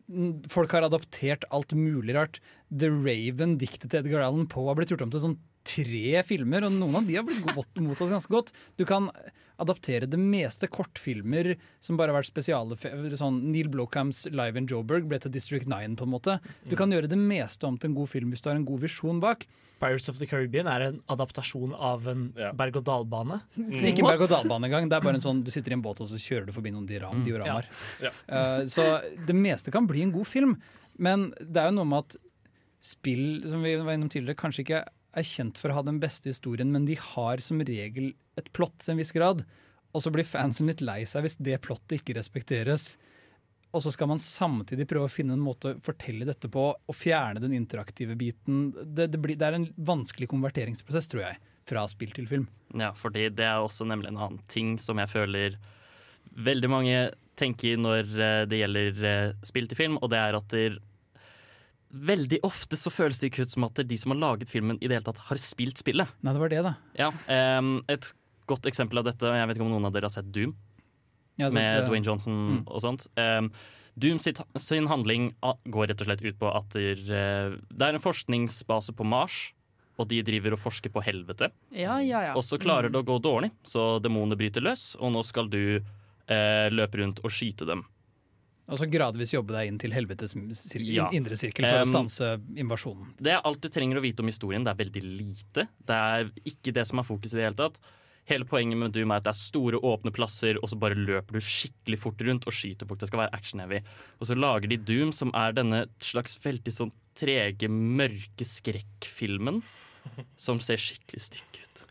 Mm, Folk har adoptert alt mulig rart. The Raven, diktet til Edgar Allan Poe, har blitt gjort om til sånn tre filmer, og noen av de har blitt godt mottatt ganske godt. Du kan adaptere det meste kortfilmer som bare har vært spesiale. Sånn Neil Blokhams Live in Joburg ble til District 9, på en måte. Du kan gjøre det meste om til en god film hvis du har en god visjon bak. Pirates of the Caribbean er en adaptasjon av en berg-og-dal-bane. Ikke berg-og-dal-bane engang. Det er bare en sånn, Du sitter i en båt og så kjører du forbi noen diram, Mm. dioramar. Ja. Uh, så det meste kan bli en god film, men det er jo noe med at spill som vi var innom tidligere, kanskje ikke er kjent for å ha den beste historien, men de har som regel et plott til en viss grad. Og så blir fansen litt lei seg hvis det plottet ikke respekteres. Og så skal man samtidig prøve å finne en måte å fortelle dette på, og fjerne den interaktive biten. Det, det, blir, det er en vanskelig konverteringsprosess, tror jeg, fra spill til film. Ja, fordi det er også nemlig en annen ting som jeg føler veldig mange tenker når eh, det gjelder eh, spill til film, og det er at veldig ofte så føles det ikke ut som at de som har laget filmen i det hele tatt har spilt spillet. Nei, det var det, da. Ja, um, et godt eksempel av dette, jeg vet ikke om noen av dere har sett Doom? Har sett med det. Dwayne Johnson Mm. og sånt. Um, Doom sitt, sin handling går rett og slett ut på at der, uh, det er en forskningsbase på Mars, og de driver og forsker på helvete. Ja, ja, ja. Og så klarer det å gå dårlig, så demonene bryter løs, og nå skal du uh, løpe rundt og skyte dem. Og så gradvis jobbe deg inn til helvetes sir Ja. indre sirkel for å Um, stanse invasjonen. Det er alt du trenger å vite om historien. Det er veldig lite. Det er ikke det som er fokuset i det hele tatt. Hele poenget med Doom er at det er store, åpne plasser, og så bare løper du skikkelig fort rundt og skyter folk. Det skal være action-heavy. Og så lager de Doom, som er denne slags veldig sånn trege, mørke skrekkfilmen, som ser skikkelig stygg ut.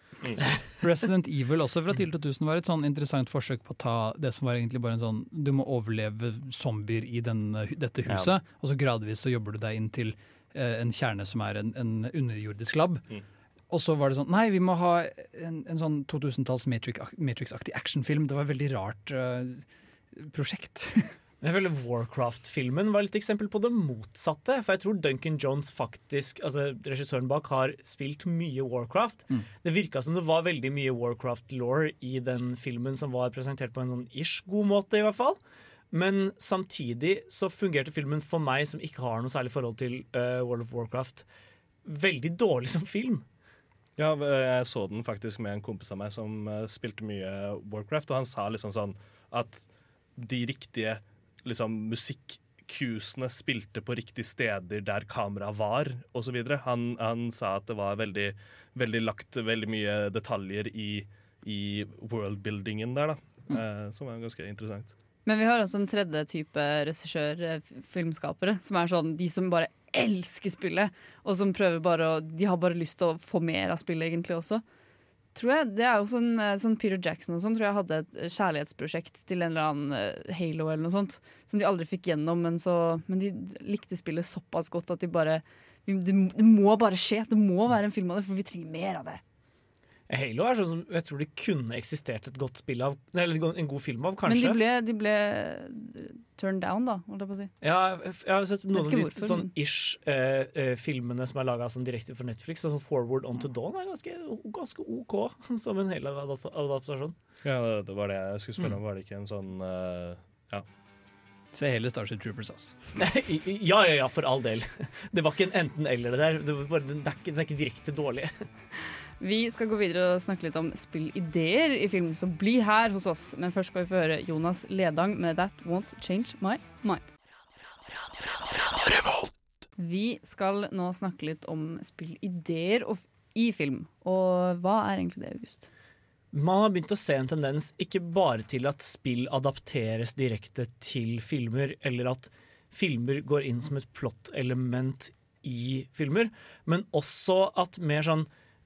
Resident Evil også fra tidlig 2000 var et sånn interessant forsøk på å ta det som var egentlig bare en sånn Du må overleve zombier i denne, dette Ja. huset, og så gradvis så jobber du deg inn til eh, en kjerne som er en, en underjordisk lab. Mm. Og så var det sånn Nei, vi må ha en, en sånn 2000-talls Matrix- Matrix-aktig actionfilm. Det var et veldig rart eh, prosjekt. Jeg føler Warcraft-filmen var litt eksempel på det motsatte. For jeg tror Duncan Jones faktisk, altså regissøren bak, har spilt mye Warcraft. Mm. Det virka som det var veldig mye Warcraft-law i den filmen som var presentert på en sånn ish god måte, i hvert fall. Men samtidig så fungerte filmen for meg, som ikke har noe særlig forhold til uh, World of Warcraft, veldig dårlig som film. Ja, jeg så den faktisk med en kompis av meg som eh, spilte mye Warcraft, og han sa liksom sånn at de riktige liksom, musikk-cusene spilte på riktige steder der kameraet var, osv. Han, han sa at det var veldig, veldig lagt veldig mye detaljer i, i worldbuildingen der, da. Eh, som er ganske interessant. Men vi har også en tredje type regissør, eh, filmskapere, som er sånn de som bare elsker spillet, og som prøver bare å De har bare lyst til å få mer av spillet, egentlig også. Tror jeg, det er jo sånn, eh, sånn Peter Jackson og sånn tror jeg hadde et eh, kjærlighetsprosjekt til en eller annen eh, Halo eller noe sånt, som de aldri fikk gjennom, men, så, men de likte spillet såpass godt at de bare det, det må bare skje. Det må være en film av det, for vi trenger mer av det. Halo er sånn som jeg tror det kunne eksistert et godt spill av, eller en god film av, Men de ble, de ble turned down, da, holdt jeg på å si. Ja, jeg har sett noen av de sånn ish-filmene eh, filmene som er laga sånn direkte for Netflix. Sånn Forward On To Dawn er ganske, ganske OK som en hel adaptasjon. Ja, det var det jeg skulle spørre Mm. om. Var det ikke en sånn uh, Ja. Se hele Starship Troopers, altså. ja, ja, ja, for all del. Det var ikke en enten-eller, det der. Det, var bare, det, er ikke, det er ikke direkte dårlig. Vi skal gå videre og snakke litt om spillideer i film, så bli her hos oss. Men først skal vi få høre Jonas Ledang med 'That Won't Change My Mind'. Vi skal nå snakke litt om spillideer i film. Og hva er egentlig det, August? Man har begynt å se en tendens ikke bare til at spill adapteres direkte til filmer, eller at filmer går inn som et plottelement i filmer, men også at mer sånn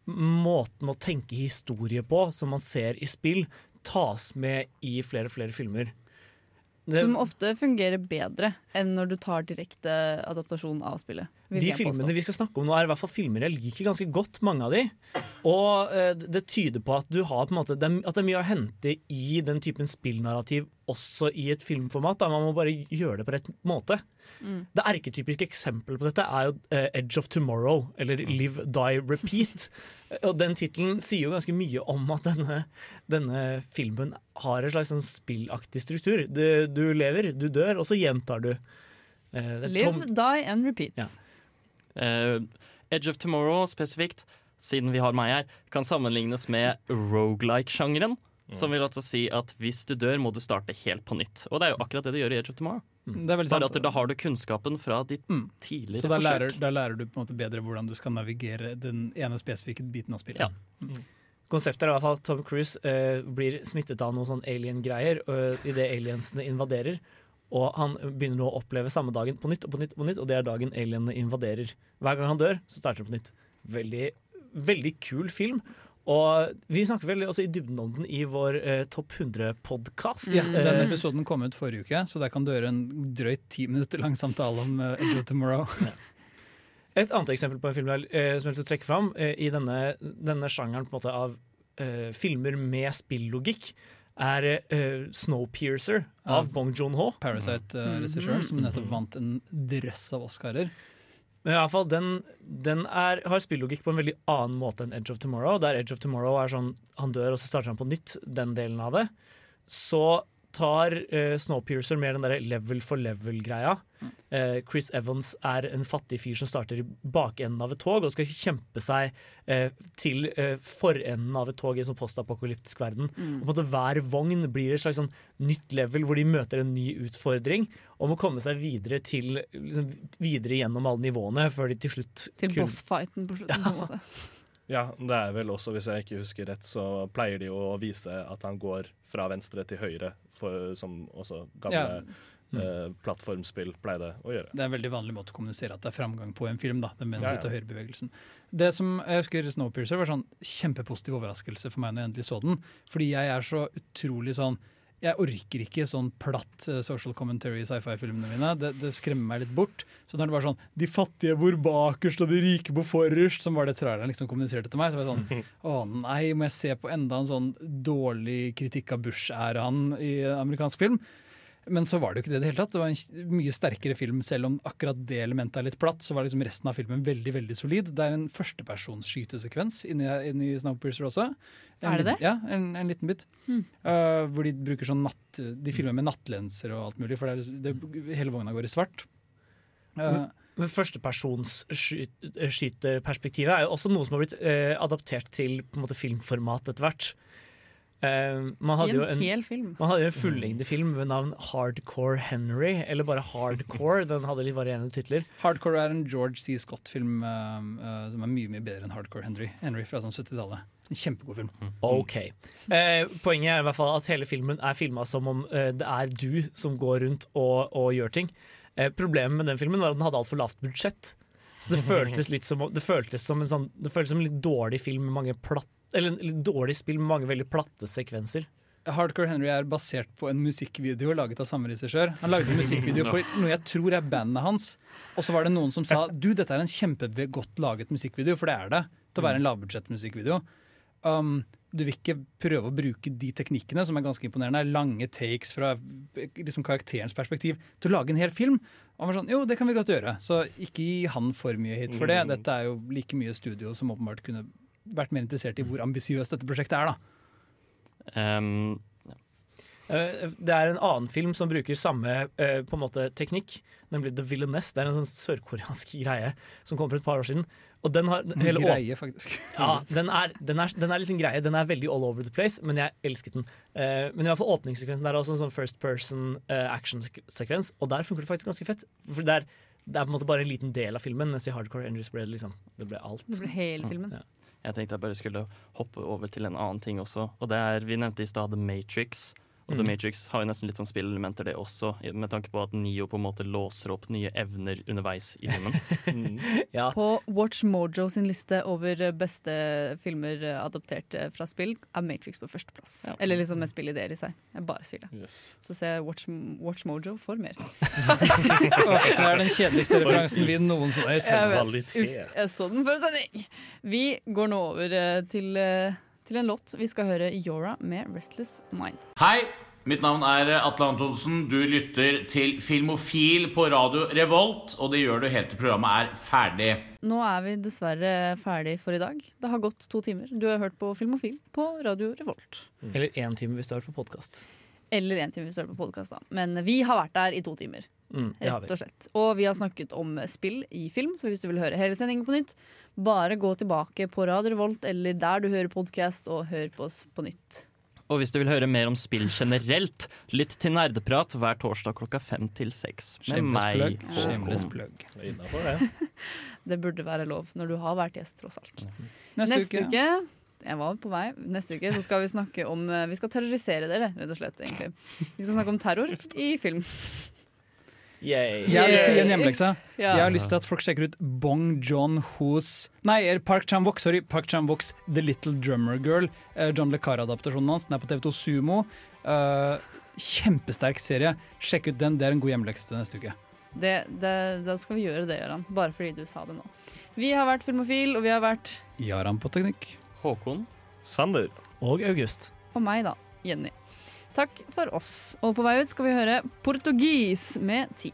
måten å tenke historie på, som man ser i spill, tas med i flere og flere filmer. Det- Som ofte fungerer bedre enn når du tar direkte adaptasjon av spillet. De filmene vi skal snakke om nå, er i hvert fall filmer jeg liker ganske godt, mange av de. Og eh, det tyder på at du har på en måte, det at det er mye å hente i den typen spillnarrativ også i et filmformat. Da. Man må bare gjøre det på rett måte. Mm. Det erketypiske eksempelet på dette er jo eh, Edge of Tomorrow, eller Live, Die, Repeat. Og den tittelen sier jo ganske mye om at denne, denne filmen har en slags sånn spillaktig struktur. Du, du lever, du dør, og så gjentar du. Eh, Live, Tom- die and repeat. Ja. Eh, Edge of Tomorrow spesifikt, siden vi har meg her, kan sammenlignes med rogelike-sjangeren. Som vil altså si at hvis du dør, må du starte helt på nytt. Og det er jo akkurat det du gjør i Edge of Tomorrow. Mm. Det er Bare sant. at da har du kunnskapen fra ditt Mm. tidligere Så da forsøk. lærer, da lærer du på en måte bedre hvordan du skal navigere den ene spesifikke biten av spillet. Ja. Konseptet er i hvert fall at Tom Cruise uh, blir smittet av noen sånn alien-greier uh, idet aliensene invaderer. Og han begynner nå å oppleve samme dagen på nytt og på nytt, og på nytt, og det er dagen alienene invaderer. Hver gang han dør, så starter det på nytt. Veldig, veldig kul film. Og vi snakker vel også i dybden om den i vår eh, Topp 100-podkast. Ja, den episoden kom ut forrige uke, så der kan du gjøre en drøyt ti minutter lang samtale om uh, Edge of Tomorrow. Et annet eksempel på en film eh, som jeg å trekke fram eh, i denne, denne sjangeren måte av eh, filmer med spillogikk, er uh, Snowpiercer av Av Bong Joon-ho. Parasite-regissøren, som nettopp vant en drøss av Oscarer. Men i alle fall, den, den er, har spillogikk på en veldig annen måte enn Edge of Tomorrow. Der Edge of Tomorrow er sånn han dør, og så starter han på nytt, den delen av det. Så tar uh, Snowpiercer mer den der level for level-greia. Uh, Chris Evans er en fattig fyr som starter i bakenden av et tog og skal kjempe seg uh, til forenden av et tog i en sånn postapokalyptisk verden. Mm. Og på en måte Hver vogn blir et slags sånn nytt level hvor de møter en ny utfordring og må komme seg videre til liksom, videre gjennom alle nivåene før de til slutt Til kun- bossfighten på slutten. måte. Ja, det er vel også, hvis jeg ikke husker rett, så pleier de å vise at han går fra venstre til høyre, for, som også gamle Ja. eh, plattformspill pleide å gjøre. Det er en veldig vanlig måte å kommunisere at det er framgang på en film. da, den venstre Ja, ja. til høyre-bevegelsen. Det som jeg husker Snowpiercer var sånn kjempepositiv overraskelse for meg når jeg endelig så den. Fordi jeg er så utrolig sånn Jeg orker ikke sånn platt eh, social commentary i sci-fi-filmene mine. Det, det skremmer meg litt bort. Så når det var sånn De fattige bor bakerst, og de rike bor forrest, som var det traileren liksom kommuniserte til meg, så var jeg sånn Å nei, må jeg se på enda en sånn dårlig kritikk av Bush-æraen i amerikansk film? Men så var det jo ikke det i det hele tatt. Det var en mye sterkere film, selv om akkurat det elementet er litt platt. Så var liksom resten av filmen veldig veldig solid. Det er en førstepersonsskytesekvens inni, inni Snowpiercer også. En Er det det? Ja, en, en liten bit. Hmm. Uh, hvor de bruker sånn natt De filmer med nattlenser og alt mulig, for det er, det, hele vogna går i svart. Uh, Men Førstepersonsskyterperspektivet er jo også noe som har blitt eh, adaptert til på en måte, filmformat etter hvert. Eh, man I hadde en jo en, hel film. Man hadde jo en fullengdefilm ved navn Hardcore Henry, eller bare Hardcore. Den hadde litt varierende titler. Hardcore er en George C. Scott-film uh, uh, som er mye mye bedre enn Hardcore Henry, Henry fra sånn 70-tallet. En kjempegod film. Ok. Eh, poenget er i hvert fall at hele filmen er filma som om eh, det er du som går rundt og, og gjør ting. Eh, problemet med den filmen var at den hadde altfor lavt budsjett. Så det føltes litt som, det føltes som en sånn Det føltes som en litt dårlig film med mange platt, Eller litt dårlig spill med mange veldig platte sekvenser. Hardcore Henry er basert på en musikkvideo laget av samme regissør. Han lagde en musikkvideo for noe jeg tror er bandet hans. Og så var det noen som sa du, dette er en kjempegodt laget musikkvideo, for det er det. Til å være en lavbudsjettmusikkvideo. Um, du vil ikke prøve å bruke de teknikkene, som er ganske imponerende, lange takes fra liksom, karakterens perspektiv, til å lage en hel film. Og han var sånn, jo, det kan vi godt gjøre. Så ikke gi han for mye hit for det. Mm. Dette er jo like mye studio som åpenbart kunne vært mer interessert i hvor ambisiøst dette prosjektet er, da. Um, ja. Det er en annen film som bruker samme eh, på en måte teknikk, nemlig The Villainess. Det er en sånn sørkoreansk greie som kom for et par år siden. Og den har hele Greie, faktisk. Ja, den er, den, er, den er liksom greie. Den er veldig all over the place, men jeg elsket den. Uh, men i hvert fall åpningssekvensen der er også en sånn first person uh, action-sekvens, og der funker det faktisk ganske fett. For det er, det er på en måte bare en liten del av filmen, mens i Hardcore Angels ble det liksom Det ble alt. Det ble hele filmen. Ja. Jeg tenkte jeg bare skulle hoppe over til en annen ting også. Og det er, Vi nevnte i stad The Matrix. Og The Mhm. Matrix har jo nesten litt sånn spillelementer, det også, med tanke på at Neo på en måte låser opp nye evner underveis i filmen. På Watch Mojo sin liste over beste filmer adoptert eh, fra spill, er Matrix på førsteplass. Ja. Eller liksom med spillideer i seg. Jeg bare sier det. Yes. Så ser jeg Watch, Watch Mojo for mer. det er den kjedeligste referansen vi noensinne har gitt. Jeg jeg så den før sending! Vi går nå over eh, til, eh, til en låt. Vi skal høre Yora med 'Restless Mind'. Hei, mitt navn er Atle Antonsen. Du lytter til Filmofil på radio Revolt, og det gjør du helt til programmet er ferdig. Nå er vi dessverre ferdig for i dag. Det har gått to timer. Du har hørt på Filmofil på Radio Revolt. Eller én time hvis du har hørt på podkast. Eller én time hvis du hører på podkast, da. Men vi har vært der i to timer. Mm, det. Rett og slett. Og vi har snakket om spill i film, så hvis du vil høre hele sendingen på nytt, bare gå tilbake på Radio Revolt eller der du hører podkast, og hør på oss på nytt. Og hvis du vil høre mer om spill generelt, lytt til Nerdeprat hver torsdag klokka fem til seks. Med Shameless meg, plug. Shameless Håkon. Det burde være lov når du har vært gjest, tross alt. Neste Neste, uke. uke Jeg var på vei. Neste uke så skal vi snakke om eh, Vi skal terrorisere dere, rett og slett. egentlig Vi skal snakke om terror i film. Yay. Jeg har lyst til å gi en hjemmelekse. Ja. Jeg har lyst til at folk sjekker ut Bong John Ho's Nei, Park Chan-wook. Sorry, Park Chan-wooks The Little Drummer Girl. eh, John Le Carre-adaptasjonen hans. Den er på TV2 Sumo. Uh, kjempesterk serie. Sjekk ut den. Det er en god hjemmelekse til neste uke. Det, det, da skal vi gjøre det, Gøran. Bare fordi du sa det nå. Vi har vært Filmofil, og vi har vært Jaran på teknikk. Håkon. Sander. Og August. Og meg, da. Jenny. Takk for oss. Og på vei ut skal vi høre Portugis med Ti.